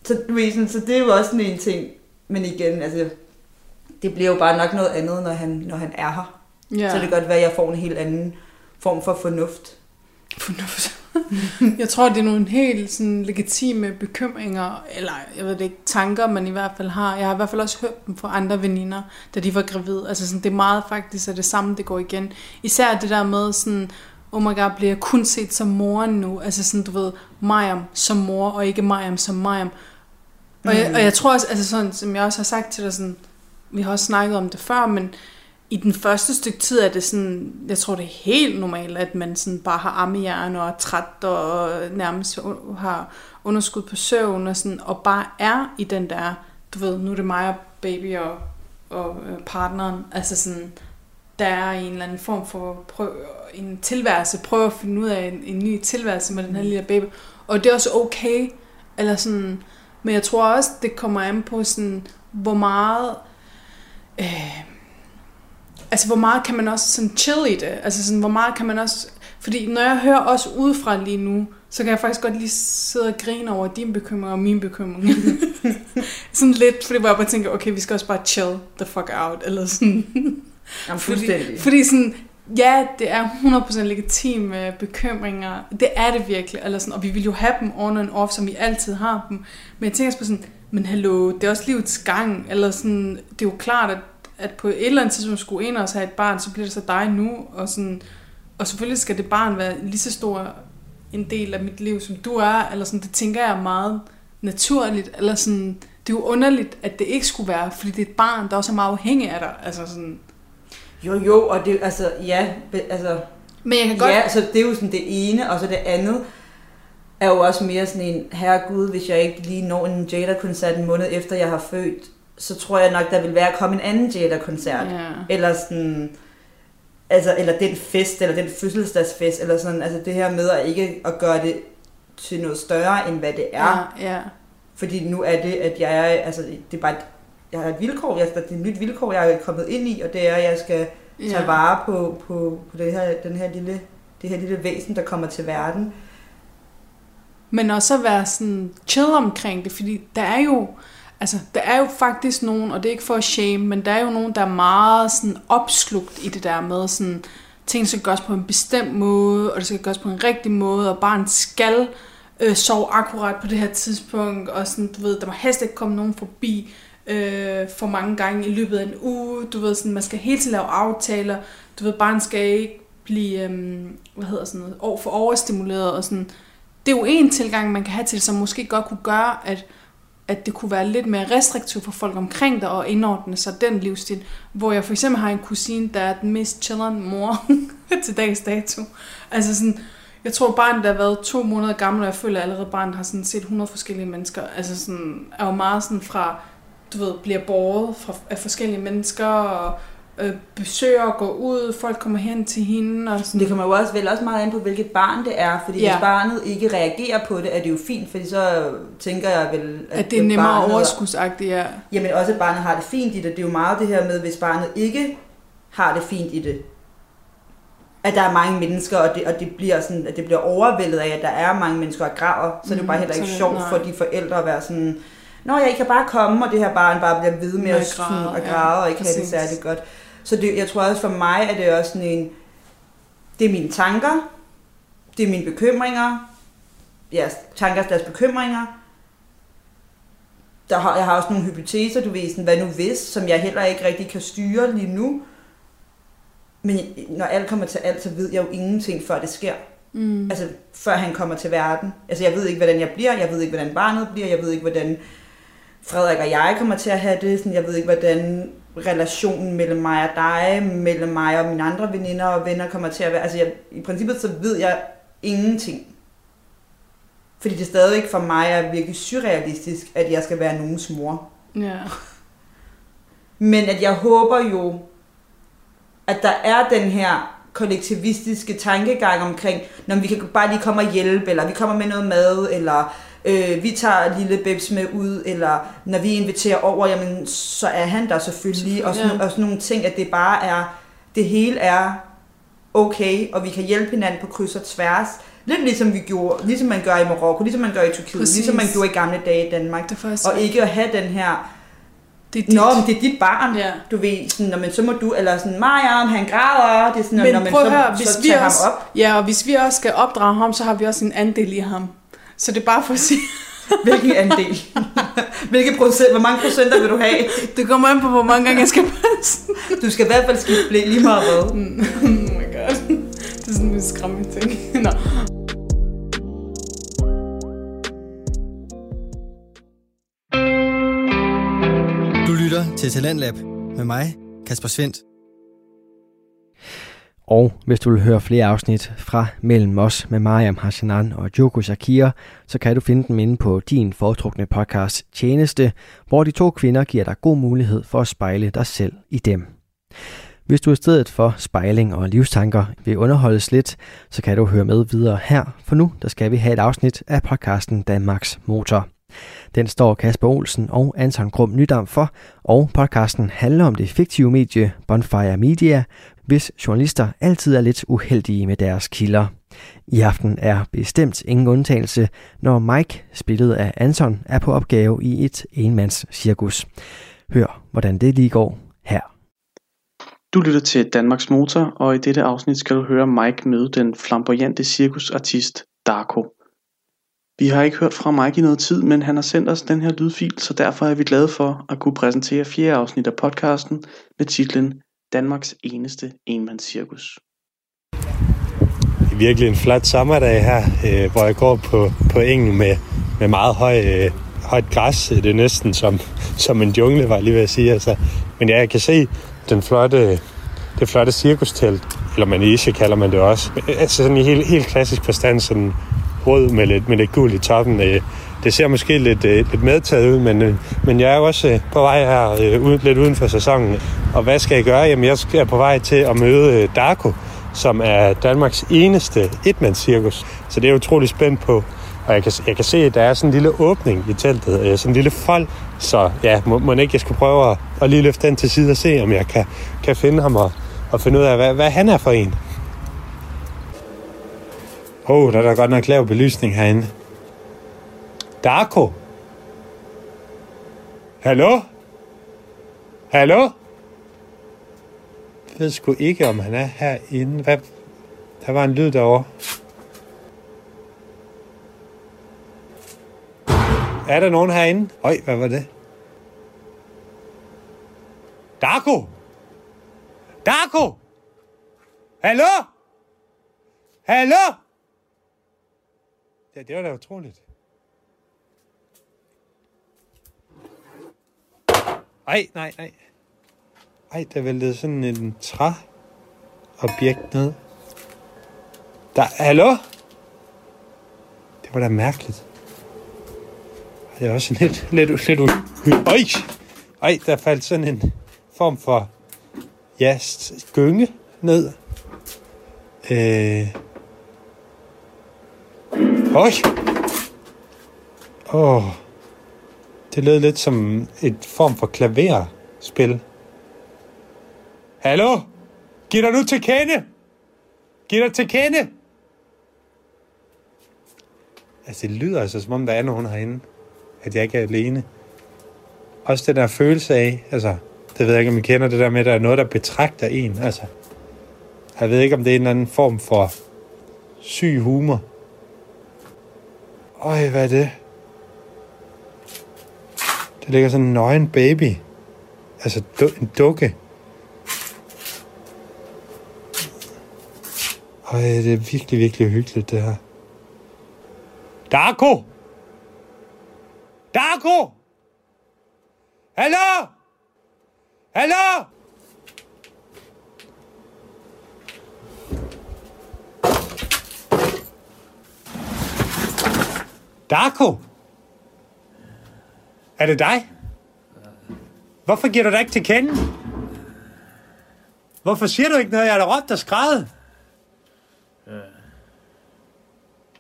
Så, sådan, så det er jo også sådan en ting. Men igen, altså, det bliver jo bare nok noget andet, når han, når han er her. Ja. Så det kan godt være, at jeg får en helt anden form for fornuft. Fornuft. jeg tror, det er nogle helt sådan, legitime bekymringer, eller jeg ved det ikke, tanker, man i hvert fald har. Jeg har i hvert fald også hørt dem fra andre veninder, da de var gravide. Altså sådan, det er meget faktisk at det samme, det går igen. Især det der med sådan, oh my god, bliver jeg kun set som moren nu? Altså sådan, du ved, Mariam som mor, og ikke Mariam som Mariam. Og, jeg, og jeg tror også, altså sådan, som jeg også har sagt til dig, sådan, vi har også snakket om det før, men i den første stykke tid er det sådan, jeg tror det er helt normalt, at man sådan bare har armehjerne og er træt og nærmest har underskud på søvn og, sådan, og bare er i den der, du ved, nu er det mig og baby og, og øh, partneren, altså sådan, der er en eller anden form for prøv, en tilværelse, prøve at finde ud af en, en ny tilværelse med den her lille baby, og det er også okay, eller sådan, men jeg tror også, det kommer an på sådan, hvor meget, øh, altså hvor meget kan man også sådan chill i det? Altså sådan, hvor meget kan man også... Fordi når jeg hører også udefra lige nu, så kan jeg faktisk godt lige sidde og grine over din bekymring og min bekymring. sådan lidt, fordi hvor jeg bare tænker, okay, vi skal også bare chill the fuck out, eller sådan. Jamen, fordi, fordi sådan, ja, det er 100% legitime bekymringer. Det er det virkelig. Eller sådan, og vi vil jo have dem on and off, som vi altid har dem. Men jeg tænker også på sådan, men hallo, det er også livets gang. Eller sådan, det er jo klart, at, at på et eller andet tidspunkt skulle en af os have et barn, så bliver det så dig nu. Og, sådan, og selvfølgelig skal det barn være lige så stor en del af mit liv, som du er. Eller sådan, det tænker jeg meget naturligt. Eller sådan, det er jo underligt, at det ikke skulle være, fordi det er et barn, der også er meget afhængig af dig. Altså sådan, Jo, jo, og det, altså, ja, altså, men jeg kan godt... ja, så det er jo sådan det ene, og så det andet er jo også mere sådan en, herregud, hvis jeg ikke lige når en Jada-koncert en måned efter jeg har født, så tror jeg nok, der vil være at komme en anden Jada-koncert. Ja. Eller sådan, altså, eller den fest, eller den fødselsdagsfest, eller sådan, altså det her med at ikke at gøre det til noget større, end hvad det er. Ja, ja. Fordi nu er det, at jeg er, altså det er bare, et- jeg har et vilkår, jeg, det er et nyt vilkår, jeg er kommet ind i, og det er, at jeg skal tage ja. vare på, på, på det her, den her lille, det her lille væsen, der kommer til verden. Men også at være sådan chill omkring det, fordi der er jo, altså, der er jo faktisk nogen, og det er ikke for at shame, men der er jo nogen, der er meget sådan opslugt i det der med sådan, ting skal gøres på en bestemt måde, og det skal gøres på en rigtig måde, og barnet skal øh, sove akkurat på det her tidspunkt, og sådan, du ved, der må helst ikke komme nogen forbi øh, for mange gange i løbet af en uge, du ved, sådan, man skal hele tiden lave aftaler, du ved, barnet skal ikke blive, øh, hvad hedder sådan noget, over- for overstimuleret, og sådan, det er jo en tilgang, man kan have til som måske godt kunne gøre, at, at det kunne være lidt mere restriktivt for folk omkring dig og indordne sig den livsstil. Hvor jeg for eksempel har en kusine, der er den mest chilleren mor til dags dato. Altså sådan, jeg tror barnet, der har været to måneder gammel, og jeg føler at allerede barnet har sådan set 100 forskellige mennesker. Altså sådan, er jo meget sådan fra, du ved, bliver båret fra, af forskellige mennesker, og øh, besøger går ud, folk kommer hen til hende, og sådan. det kommer jo også vel også meget an på, hvilket barn det er, fordi Ja. hvis barnet ikke reagerer på det, er det jo fint, fordi så tænker jeg vel, at, At det er nemmere overskudsagtigt, ja. Jamen også, at barnet har det fint i det. Det er jo meget det her med, hvis barnet ikke har det fint i det. at der er mange mennesker, og det, og det bliver sådan, at det bliver overvældet af, at der er mange mennesker og graver, så mm, det er jo bare heller ikke sjovt for de forældre at være sådan, Nå, jeg kan bare komme, og det her barn bare bliver ved med at græde, og ja, græde, og ikke have det præcis. særlig godt. Så det, jeg tror også for mig, at det er også sådan en, det er mine tanker, det er mine bekymringer, ja, tanker deres bekymringer. Der har, jeg har også nogle hypoteser, du ved, sådan, hvad nu hvis, som jeg heller ikke rigtig kan styre lige nu. Men når alt kommer til alt, så ved jeg jo ingenting, før det sker. Mm. Altså, før han kommer til verden. Altså, jeg ved ikke, hvordan jeg bliver, jeg ved ikke, hvordan barnet bliver, jeg ved ikke, hvordan Frederik og jeg kommer til at have det. Sådan, jeg ved ikke, hvordan relationen mellem mig og dig, mellem mig og mine andre veninder og venner kommer til at være. Altså, jeg, i princippet så ved jeg ingenting. Fordi det stadigvæk for mig er virkelig surrealistisk, at jeg skal være nogens mor. Ja. Men at jeg håber jo, at der er den her kollektivistiske tankegang omkring, når vi kan bare lige komme og hjælpe, eller vi kommer med noget mad, eller øh, vi tager lille Bebs med ud, eller når vi inviterer over, jamen så er han der selvfølgelig, og sådan, Ja. og sådan nogle ting, at det bare er, det hele er okay, og vi kan hjælpe hinanden på kryds og tværs. Lidt ligesom vi gjorde, ligesom man gør i Marokko, ligesom man gør i Tyrkiet, Præcis. ligesom man gjorde i gamle dage i Danmark. Det. Og ikke at have den her det er dit. Nå, men det er dit barn. Ja. Du ved, sådan, når man, så må du, eller sådan, Mariam, han græder, det er sådan, Men når man så, høre, så hvis vi tager også, ham op. ja, og hvis vi også skal opdrage ham, så har vi også en andel i ham. Så det er bare for at sige, Hvilken andel? Hvilke procent, hvor mange procenter vil du have? det kommer an på, hvor mange gange jeg skal passe. Du skal i hvert fald skifte blæ lige meget hvad. oh my god. Det er sådan en skræmmende ting. Nå. Du lytter til Talentlab med mig, Kasper Svendt. Og hvis du vil høre flere afsnit fra Mellem os med Mariam Hassanan og Joko Shakira, så kan du finde dem inde på din foretrukne podcast Tjeneste, hvor de to kvinder giver dig god mulighed for at spejle dig selv i dem. Hvis du i stedet for spejling og livstanker vil underholdes lidt, så kan du høre med videre her, for nu der skal vi have et afsnit af podcasten Danmarks Motor. Den står Kasper Olsen og Anton Grum Nydam for, og podcasten handler om det fiktive medie Bonfire Media, hvis journalister altid er lidt uheldige med deres kilder. I aften er bestemt ingen undtagelse, når Mike, spillet af Anton, er på opgave i et enmands cirkus. Hør, hvordan det lige går her. Du lytter til Danmarks Motor, og i dette afsnit skal du høre Mike møde den flamboyante cirkusartist Darko. Vi har ikke hørt fra Mike i noget tid, men han har sendt os den her lydfil, så derfor er vi glade for at kunne præsentere fjerde afsnit af podcasten med titlen Danmarks eneste enmandscirkus. Det er virkelig en flot sommerdag her, øh, hvor jeg går på, på engen med, med meget høj, øh, højt græs. Det er næsten som, som en jungle, var jeg lige ved at sige. Altså. Men ja, jeg kan se den flotte, det flotte cirkustelt, eller manege kalder man det også. Altså sådan i helt, helt klassisk forstand, sådan rød med lidt, med lidt gul i toppen. Øh, det ser måske lidt, øh, lidt medtaget ud, men, øh, men jeg er jo også øh, på vej her øh, ud, lidt uden for sæsonen. Og hvad skal jeg gøre? Jamen, jeg skal- er på vej til at møde øh, Darko, som er Danmarks eneste etmandscirkus. Så det er jeg utrolig spændt på. Og jeg kan, jeg kan se, at der er sådan en lille åbning i teltet, øh, sådan en lille fold. Så ja, må, må ikke jeg skulle prøve at, at lige løfte den til side og se, om jeg kan, kan finde ham og, og finde ud af, hvad, hvad han er for en. Åh, oh, der er da godt nok lav belysning herinde. Darko? Hallo? Hallo? Jeg ved sgu ikke, om han er herinde. Hvad? Der var en lyd derovre. Er der nogen herinde? Øj, hvad var det? Darko! Darko! Hallo? Hallo? Ja, det var da utroligt. Ej, nej, nej. Ej, der væltede sådan en træobjekt ned. Der, hallo? Det var da mærkeligt. Ej, Det er også lidt, lidt, lidt u- Øj! Ej, der faldt sådan en form for, ja, gynge ned. Øh. Øj! Åh. Det lød lidt som et form for klaverspil. Hallo? Giv dig nu til kende! Giv dig til kende! Altså, det lyder altså, som om der er nogen herinde. At jeg ikke er alene. Også den der følelse af, altså, det ved jeg ikke, om I kender det der med, at der er noget, der betragter en. Altså, jeg ved ikke, om det er en eller anden form for syg humor. Øj, hvad er det? Der ligger sådan en nøgen baby. Altså du, en dukke. Og det er virkelig, virkelig hyggeligt, det her. Darko! Darko! Hallo? Hallo? Darko? Er det dig? Hvorfor giver du dig ikke til kende? Hvorfor siger du ikke noget? Jeg har da råbt og skrevet.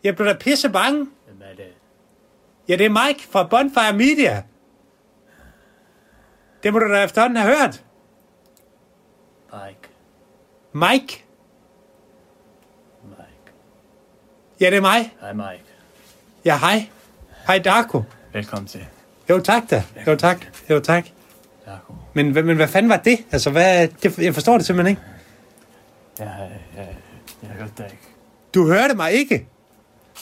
Jeg blev da pisse bange. Hvem er det? Ja, det er Mike fra Bonfire Media. Det må du da efterhånden have hørt. Mike. Mike? Mike. Ja, det er mig. Hej Mike. Ja, hej. Hej, Darko. Velkommen til. Jo, tak da. Jo, tak. Jo, tak. Men, men, men hvad fanden var det? Altså, hvad, det, jeg forstår det simpelthen ikke. Jeg, jeg, jeg hørte dig ikke. Du hørte mig ikke.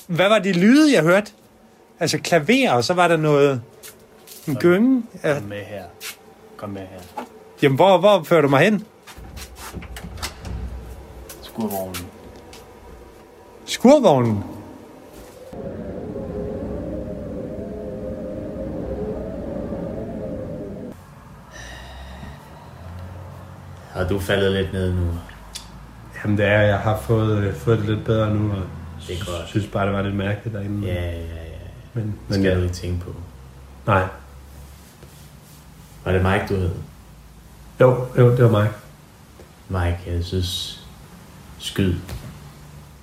Hvad var de lyde, jeg hørte? Altså klaver, og så var der noget... En gynge. Kom med her. Kom med her. Jamen, hvor, hvor fører du mig hen? Skurvognen. Skurvognen. Har du faldet lidt ned nu? Jamen, det er, jeg har fået, øh, fået det lidt bedre nu, og Det er godt. synes bare, det var lidt mærkeligt derinde. Ja, ja, ja. Men, Det men skal ja. du ikke tænke på. Nej. Var det Mike, du hed? Jo, jo, det var mig. Mike, jeg synes... Skyd.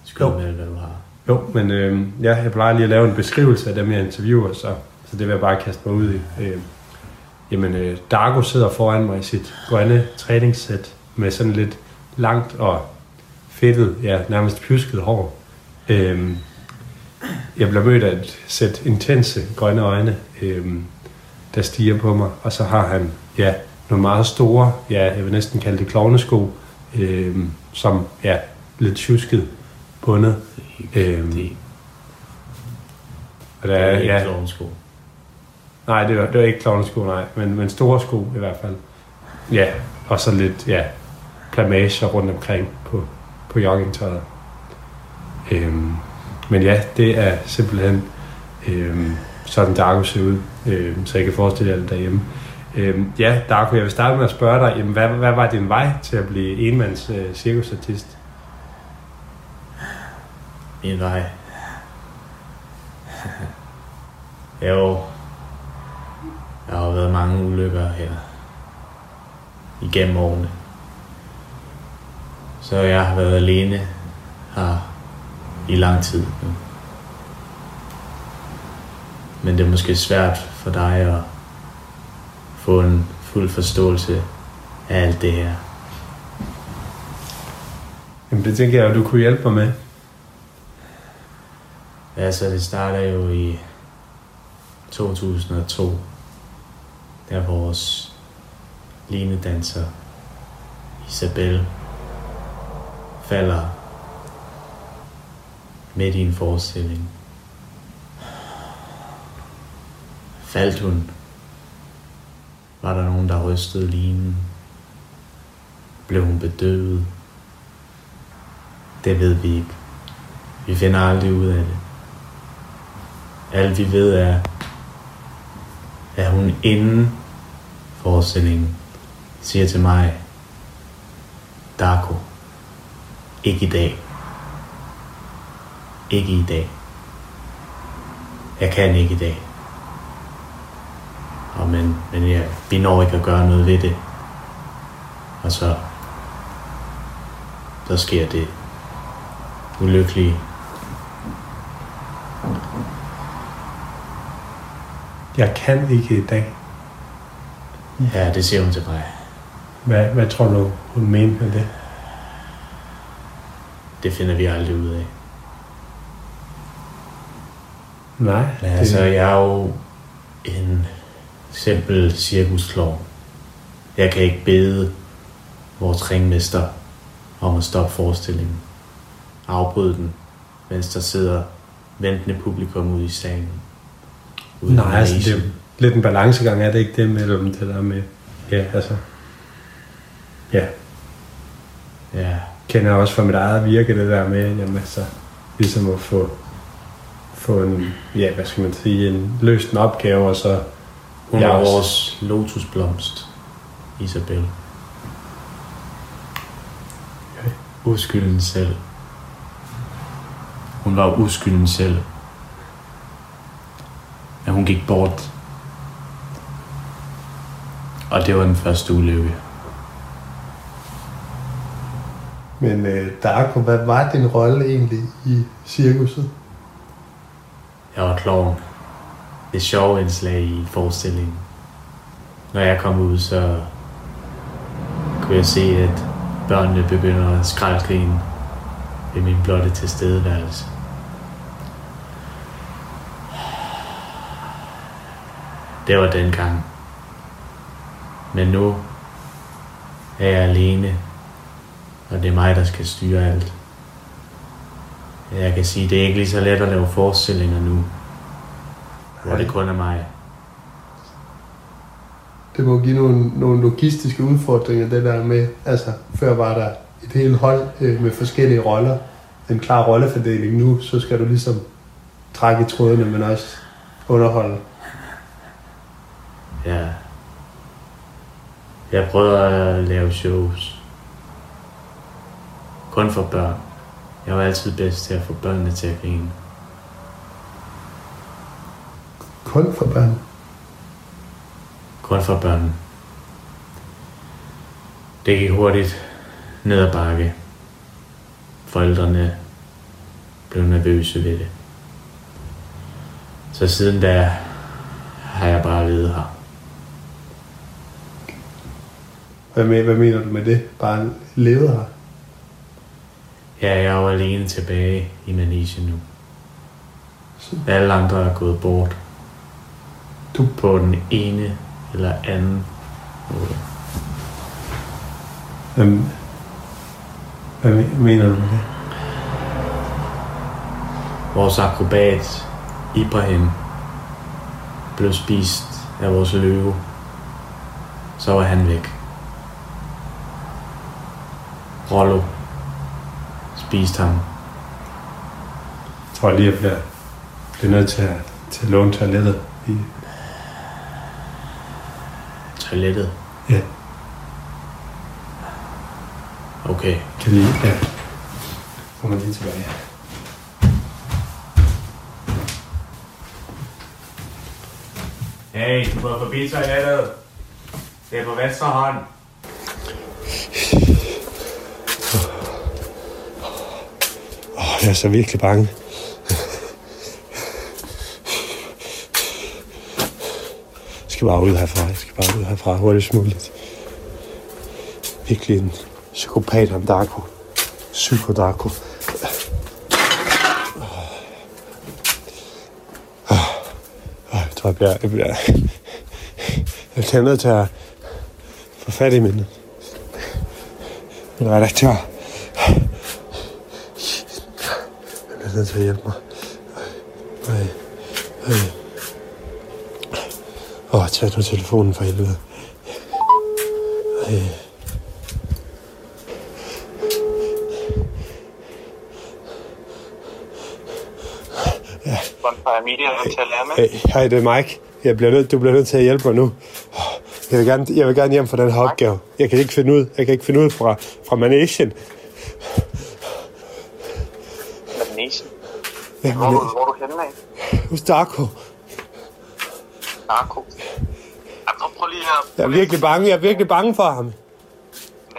Skyd Jo. med, hvad du har. Jo, men øh, ja, jeg plejer lige at lave en beskrivelse af dem, jeg interviewer, så, så det vil jeg bare kaste mig ud i. Øh, jamen, øh, Dargo sidder foran mig i sit grønne træningssæt med sådan lidt langt og fedtet, ja, nærmest pjusket hår. Øh, jeg bliver mødt af et sæt intense grønne øjne, øh, der stiger på mig, og så har han, ja, nogle meget store, ja, jeg vil næsten kalde det klovnesko, øh, som, ja, lidt tjusket bundet. Øhm, og der er ja, klovnesko nej, det var, det var ikke klovnesko, nej, men, men store sko i hvert fald. Ja, og så lidt, ja, plamager rundt omkring på, på joggingtøjet. Øhm, men ja, det er simpelthen øhm, sådan Darko ser ud, øhm, så jeg kan forestille jer det derhjemme. Øhm, ja, Darko, jeg vil starte med at spørge dig, jamen, hvad, hvad var din vej til at blive enmands øh, cirkusartist? Min vej. jo. Der har været mange ulykker her. Igennem årene. Så jeg har været alene her i lang tid nu. Men det er måske svært for dig at få en fuld forståelse af alt det her. Jamen, det tænker jeg, at du kunne hjælpe mig med. Altså, det starter jo i 2002, er vores linedanser Isabel falder midt i en forestilling. Faldt hun, var der nogen, der rystede linen. Blev hun bedøvet? Det ved vi ikke. Vi finder aldrig ud af det. Alt vi ved er, at hun inden forestillingen siger til mig, Darko, ikke i dag. Ikke i dag. Jeg kan ikke i dag. Og men, men jeg, vi når ikke at gøre noget ved det. Og så, så sker det ulykkelige, Jeg kan ikke i dag. Ja, det siger hun til mig. Hvad, hvad tror du, hun mente med det? det finder vi aldrig ud af. Nej, Men altså, jeg er jo en simpel cirkusklovn. Jeg kan ikke bede vores ringmester om at stoppe forestillingen. Afbryde den, mens der sidder ventende publikum ude i salen. Ude Nej, altså, det. Lidt en balancegang, er det ikke det mellem det der med, ja, altså, ja, Ja, kender jeg også fra mit eget virke, det der med, jamen, altså, ligesom at få, få en, ja, hvad skal man sige, en løst en opgave, og så, hun er er også- vores lotusblomst, Isabel. Uskylden selv. Hun var uskylden selv. Men hun gik bort. Og det var den første ulykke. Men øh, Darko, hvad var din rolle egentlig i cirkuset? Jeg var klovn. Det sjove indslag i forestillingen. Når jeg kom ud, så kunne jeg se, at børnene begynder at skraldgrine ved min blotte tilstedeværelse. Det var dengang. Men nu er jeg alene, og det er mig, der skal styre alt. Jeg kan sige, det er ikke lige så let at lave forestillinger nu, hvor det kun er mig. Det må give nogle, nogle logistiske udfordringer, det der med, altså før var der et helt hold øh, med forskellige roller, en klar rollefordeling nu, så skal du ligesom trække i trådene, men også underholde. Ja. Jeg prøver at lave shows. Kun for børn. Jeg var altid bedst til at få børnene til at grine. Kun for børn. Kun for børn. Det gik hurtigt ned ad bakke. Forældrene blev nervøse ved det. Så siden da har jeg bare levet her. Hvad, med, hvad mener du med det? Bare levet her? Ja, jeg er jo alene tilbage i Malaysia nu. Alle andre er gået bort. Du- På den ene eller anden måde. Hvad, hvad me- mener du med det? Vores akrobat, Ibrahim, blev spist af vores løve. Så var han væk. Rollo spiste ham. Jeg tror lige, jeg bliver, bliver nødt til at, til at låne toilettet. I, Toilettet. Ja. Okay. kan lige, ja. Kommer lige tilbage. Hey, du går forbi toilettet. Det er på venstre hånd. Oh, jeg er så virkelig bange. Jeg skal bare ud herfra. Jeg skal bare ud herfra hurtigst muligt. Virkelig en psykopat ham Darko. Psyko-Darko. Jeg tror, jeg bliver... Jeg, bliver, jeg bliver nødt til at få fat i min, min redaktør. Jeg bliver nødt til at hjælpe mig. Ej, ej. Åh, tag nu telefonen for helvede. Ej. Hey, hej, det er Mike. Jeg bliver nødt, du bliver nødt til at hjælpe mig nu. Jeg vil gerne, jeg vil gerne hjem for den her opgave. Jeg kan ikke finde ud, jeg kan ikke finde ud fra, fra Managen. Ja, Hvor, er du- hvor er du henne af? hos Darko. Narko. Jamen, prøv lige her. Jeg er virkelig bange, jeg er virkelig bange for ham. Hvad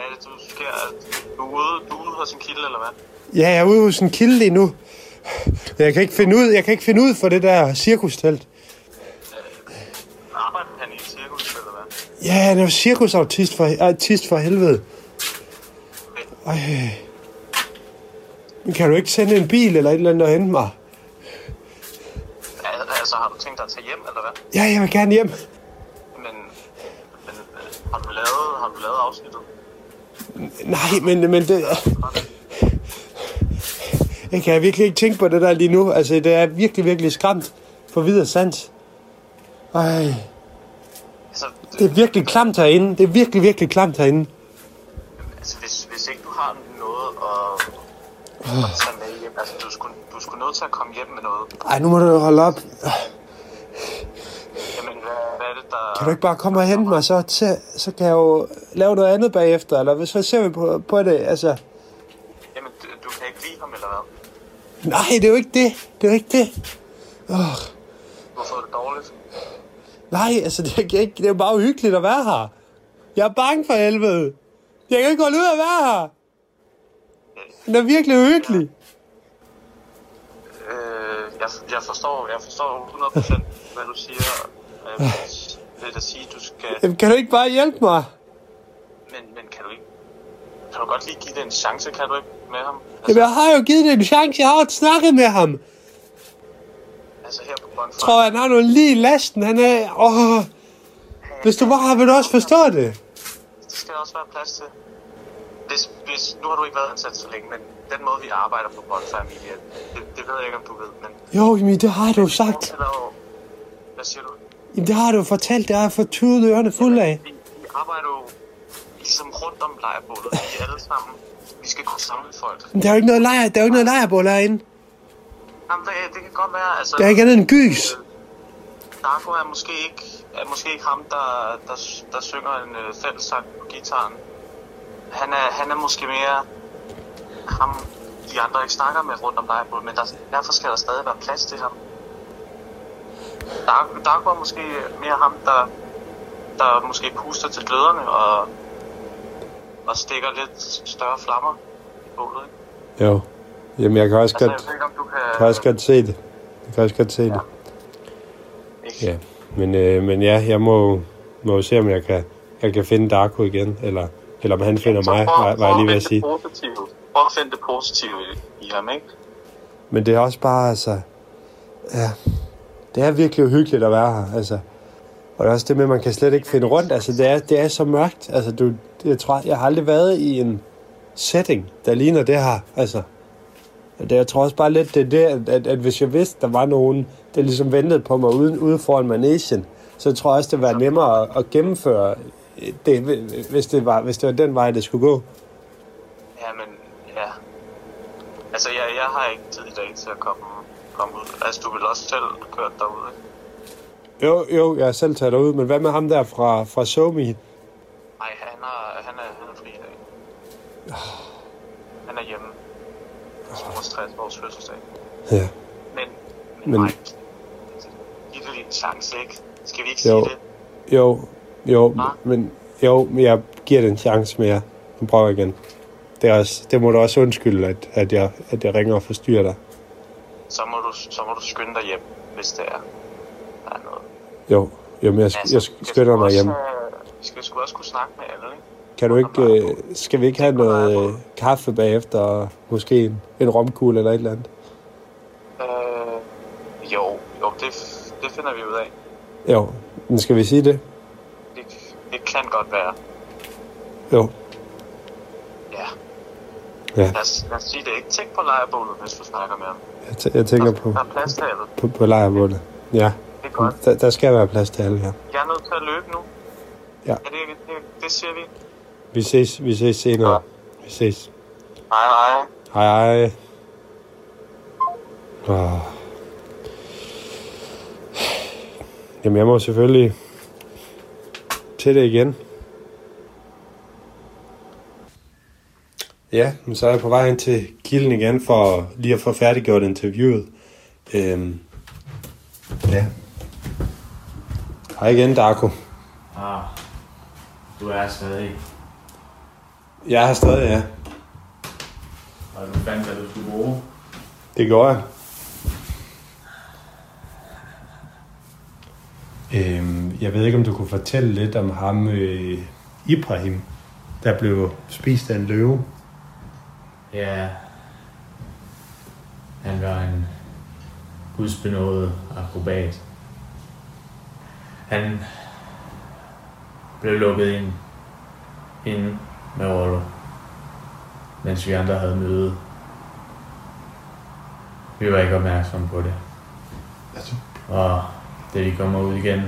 er det, du sker? Du er ude, du er ude hos en kilde, eller hvad? Ja, jeg er ude hos en kilde lige nu. Jeg kan ikke finde ud, jeg kan ikke finde ud for det der cirkustelt. Arbejder han i et cirkus, eller hvad? Ja, han er jo cirkusautist for, autist for helvede. Ej, Men kan du ikke sende en bil eller et eller andet og hente mig? Al- Altså, har du tænkt dig at tage hjem, eller hvad? Ja, jeg vil gerne hjem. Men, men øh, har du lavet, har du lavet afsnittet? Nej, men, men det... Jeg kan virkelig ikke tænke på det der lige nu. Altså, det er virkelig, virkelig skræmt for videre sans. Ej, Altså, det er virkelig klamt herinde. Det er virkelig, virkelig klamt herinde. altså hvis, hvis ikke du har noget at tage med hjem, altså du skulle, du skulle nødt til at komme hjem med noget. Ej, nu må du holde op. Jamen, hvad, hvad er det, der... Kan du ikke bare komme og hente mig, så, så, så kan jeg jo lave noget andet bagefter, eller så ser vi på, på det, altså. Jamen, du, du kan ikke lide ham, eller hvad? Nej, det er jo ikke det. Det er jo ikke det. Oh, Du har fået det dårligt. nej, altså, det er, ikke, det er jo bare uhyggeligt at være her. Jeg er bange for helvede. Jeg kan ikke holde ud at være her. Det er virkelig uhyggeligt. Øh, jeg, jeg forstår, jeg forstår 100% hvad du siger. Øh, Jeg vil da sige, du skal... Jamen, kan du ikke bare hjælpe mig? Men, men kan du ikke... Kan du godt lige give det en chance, kan du ikke, med ham? Jamen, jeg har jo givet det en chance. Jeg har jo snakket med ham. Altså her på Bonfire. Jeg tror, han har noget lige i lasten. Han er... Åh, hvis du bare har, vil du også forstå det. Det skal der også være plads til. Hvis, hvis, nu har du ikke været ansat så længe, men den måde, vi arbejder på Bonfire Media, det, det ved jeg ikke, om du ved, men... Jo, men det har du sagt. Eller, hvad siger du? Jamen, det har du fortalt. Det har jeg fået ørerne fuld af. Vi, vi arbejder jo ligesom rundt om lejrbålet. Vi er alle sammen. Vi skal kunne samle folk. Men der er jo ikke noget lejr. Der er jo ikke noget lejrbål herinde. Jamen, det, det kan godt være, altså... Der er ikke andet end gys. Darko er måske ikke, er måske ikke ham, der, der, der synger en øh, fællessang på gitaren. Han er, han er måske mere ham, de andre ikke snakker med rundt om lejrbålet, men der, derfor skal der stadig være plads til ham. Darko, Darko er måske mere ham, der, der måske puster til gløderne og, og stikker lidt større flammer i bålet. Ikke? Jo. Jamen, jeg kan også Altså, godt, ikke, kan... kan også godt se det. Jeg kan også godt se det. Ikke? Ja. Men, øh, men ja, jeg må, må se, om jeg kan, jeg kan finde Darko igen. Eller, eller om han finder mig, prøv- var, var jeg lige ved at sige. det positive. At finde det positive i, ham, ikke? Men det er også bare, altså... Ja, det er virkelig uhyggeligt at være her, altså. Og det er også det med, at man kan slet ikke finde rundt. Altså, det er, det er så mørkt. Altså, du, jeg tror, jeg har aldrig været i en setting, der ligner det her. Altså, det, jeg tror også bare lidt, det er det, at, at, hvis jeg vidste, der var nogen, der ligesom ventede på mig uden, ude foran managen, så tror jeg også, det var nemmere at, at gennemføre det, hvis det, var, hvis det var den vej, det skulle gå. Ja, men ja. Altså, jeg, jeg har ikke tid i dag til at komme, komme ud. Altså, du vil også selv køre derud, ikke? Jo, jo, jeg har selv taget ud, men hvad med ham der fra, fra SoMe? Nej, han er, han er, han er fri i dag. Han er hjemme. Til vores 60 års fødselsdag. Ja. Men, Men- men. Mike, giv det lige en chance, ikke? Skal vi ikke Jo. sige det? Jo, jo, Hva? men, jo, men jeg giver det en chance mere. Nu prøver jeg igen. Det, er også, det må du også undskylde, at, at, jeg, at jeg ringer og forstyrrer dig. Så må, du, så må du skynde dig hjem, hvis det er, der er noget. Jo, jo men jeg, jeg vi skal skynder mig hjem. have- Vi skal sgu også kunne snakke med alle, ikke? Kan du ikke, øh, skal vi ikke have noget øh, kaffe bagefter, og måske en, en romkugle eller et eller andet? Øh, jo, jo, det, det finder vi ud af. Jo, men skal vi sige det kan godt være. Jo. Ja. Ja. Lad os, lad os sige det. Ikke tænk på lejrebålet, hvis du snakker med ham. Jeg, t- jeg tænker på, Der er plads til alle. på, på lejrbålet. Ja, Det er godt. der, der skal være plads til alle her. Jeg er nødt til at løbe nu. Ja. Er det, det, det siger vi. Vi ses, vi ses senere. Vi ses. Hej, hej. Hej hej. Oh. Jamen, jeg må selvfølgelig til det igen. Ja, men så er jeg på vej ind til kilden igen for lige at få færdiggjort interviewet. Øhm. Ja. Hej igen, Darko. Ah, du er stadig. Jeg er stadig, ja. Og du fandt, hvad du skulle bruge. Det gjorde jeg. Øhm, jeg ved ikke, om du kunne fortælle lidt om ham, øh, Ibrahim, der blev spist af en løve. Ja, Han var en gudsbenået akrobat. Han blev lukket ind inde med Orlo, mens vi andre havde møde. Vi var ikke opmærksomme på det. Altså, Og da vi kommer ud igen,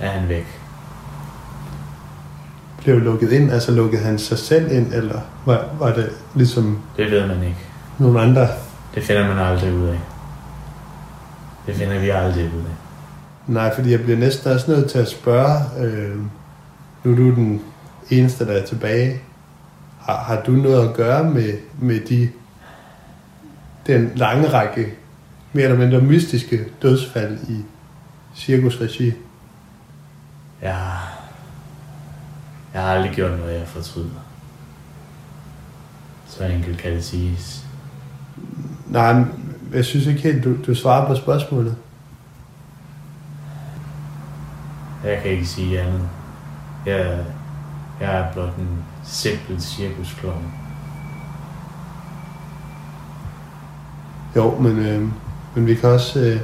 er han væk. blev lukket ind, altså lukkede han sig selv ind, eller var, var det ligesom Det ved man ikke. nogle andre? Det finder man aldrig ud af. Det finder vi aldrig ud af. Nej, fordi jeg bliver næsten også nødt til at spørge, øh, nu er du den eneste, der er tilbage. Har, har du noget at gøre med, med de, den lange række mere eller mindre mystiske dødsfald i cirkusregi? Jeg, jeg har aldrig gjort noget, jeg fortryder. Så enkelt kan det siges. Nej, jeg synes ikke helt, du, du svarer på spørgsmålet. Jeg kan ikke sige andet. Jeg, jeg er blot en simpel cirkusklovn. Jo, men, øh, men vi kan også øh,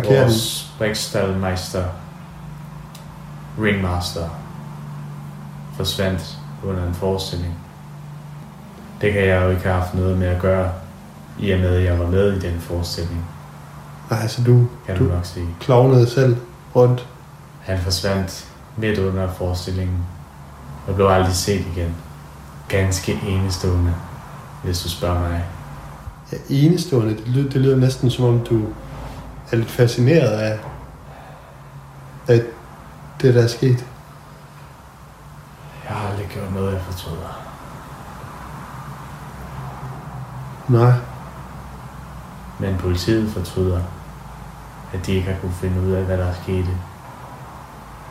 parkere den. Vores Riksdalmeister, Ringmaster, forsvandt under en forestilling. Det kan jeg jo ikke have haft noget med at gøre, i og med at jeg var med i den forestilling, Nej, så du, kan du du nok sige. klovnede selv rundt. Han forsvandt midt under forestillingen og blev aldrig set igen. Ganske enestående, hvis du spørger mig. Ja, enestående. Det lyder, det lyder næsten som om, du er lidt fascineret af, af det, der er sket. Jeg har aldrig gjort noget, jeg fortryder. Nej, Men politiet fortryder, at de ikke har kunne finde ud af, hvad der skete.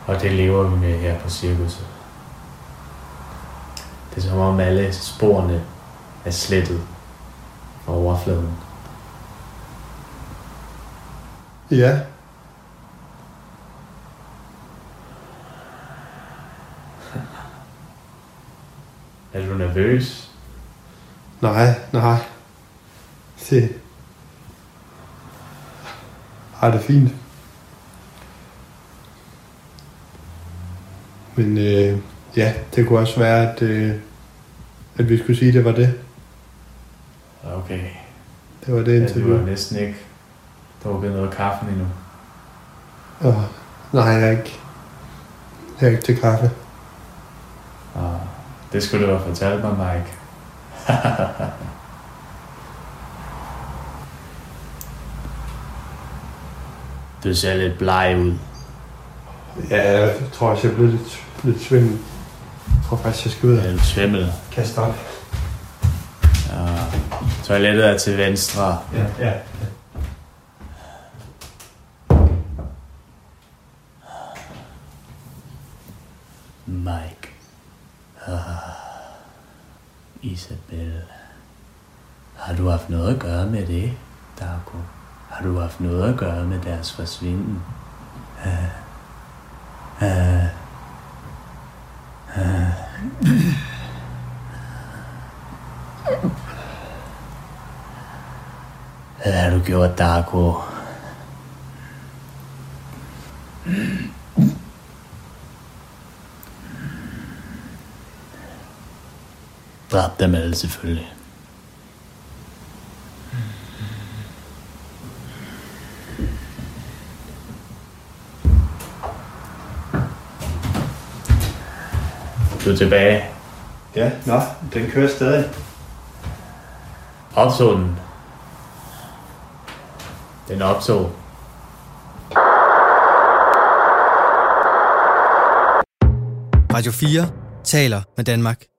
Og det lever vi med her på cirkuset. Det er som om alle sporene er slettet fra overfladen. Ja. Er du nervøs? Nej, nej. Se. Ej, det fint. Men øh, ja, det kunne også være, at, øh, at vi skulle sige, at det var det. Okay. Det var det Ja, du interview. har næsten ikke drukket noget kaffe endnu. Og, nej, jeg er ikke, jeg er ikke til kaffe. Og det skulle du have fortalt mig, Mike. du ser lidt bleg ud. Ja, jeg tror også, jeg blev lidt, lidt svimmel. Jeg tror faktisk, jeg skal ud og Lidt svimmel. kaste op. Ja. Toilettet er til venstre. Ja, ja. Mike. Ah. Isabel. Har du haft noget at gøre med det, Darko? Har du haft noget at gøre med deres forsvinden? Ah. Ah. Ah. Hvad har du gjort, Darko? Dræb dem alle selvfølgelig. Du er tilbage. Ja, nå, den kører stadig. Opså den. Den opså. Radio 4 taler med Danmark.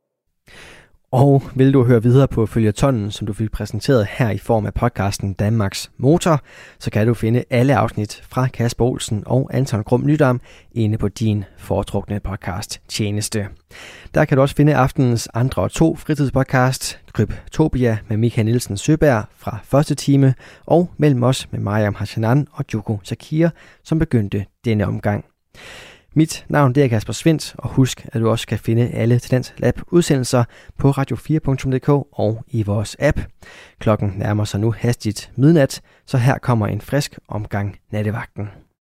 Og vil du høre videre på følgetonnen, som du fik præsenteret her i form af podcasten Danmarks Motor, så kan du finde alle afsnit fra Kasper Olsen og Anton Grum Nydam inde på din foretrukne podcast tjeneste. Der kan du også finde aftenens andre og to fritidspodcast, Kryptopia med Michael Nielsen Søberg fra første time, og Mellem os med Mariam Hassanan og Joko Sakir, som begyndte denne omgang. Mit navn det er Kasper Svendt, og husk, at du også kan finde alle Tendens Lab udsendelser på radio4.dk og i vores app. Klokken nærmer sig nu hastigt midnat, så her kommer en frisk omgang nattevagten.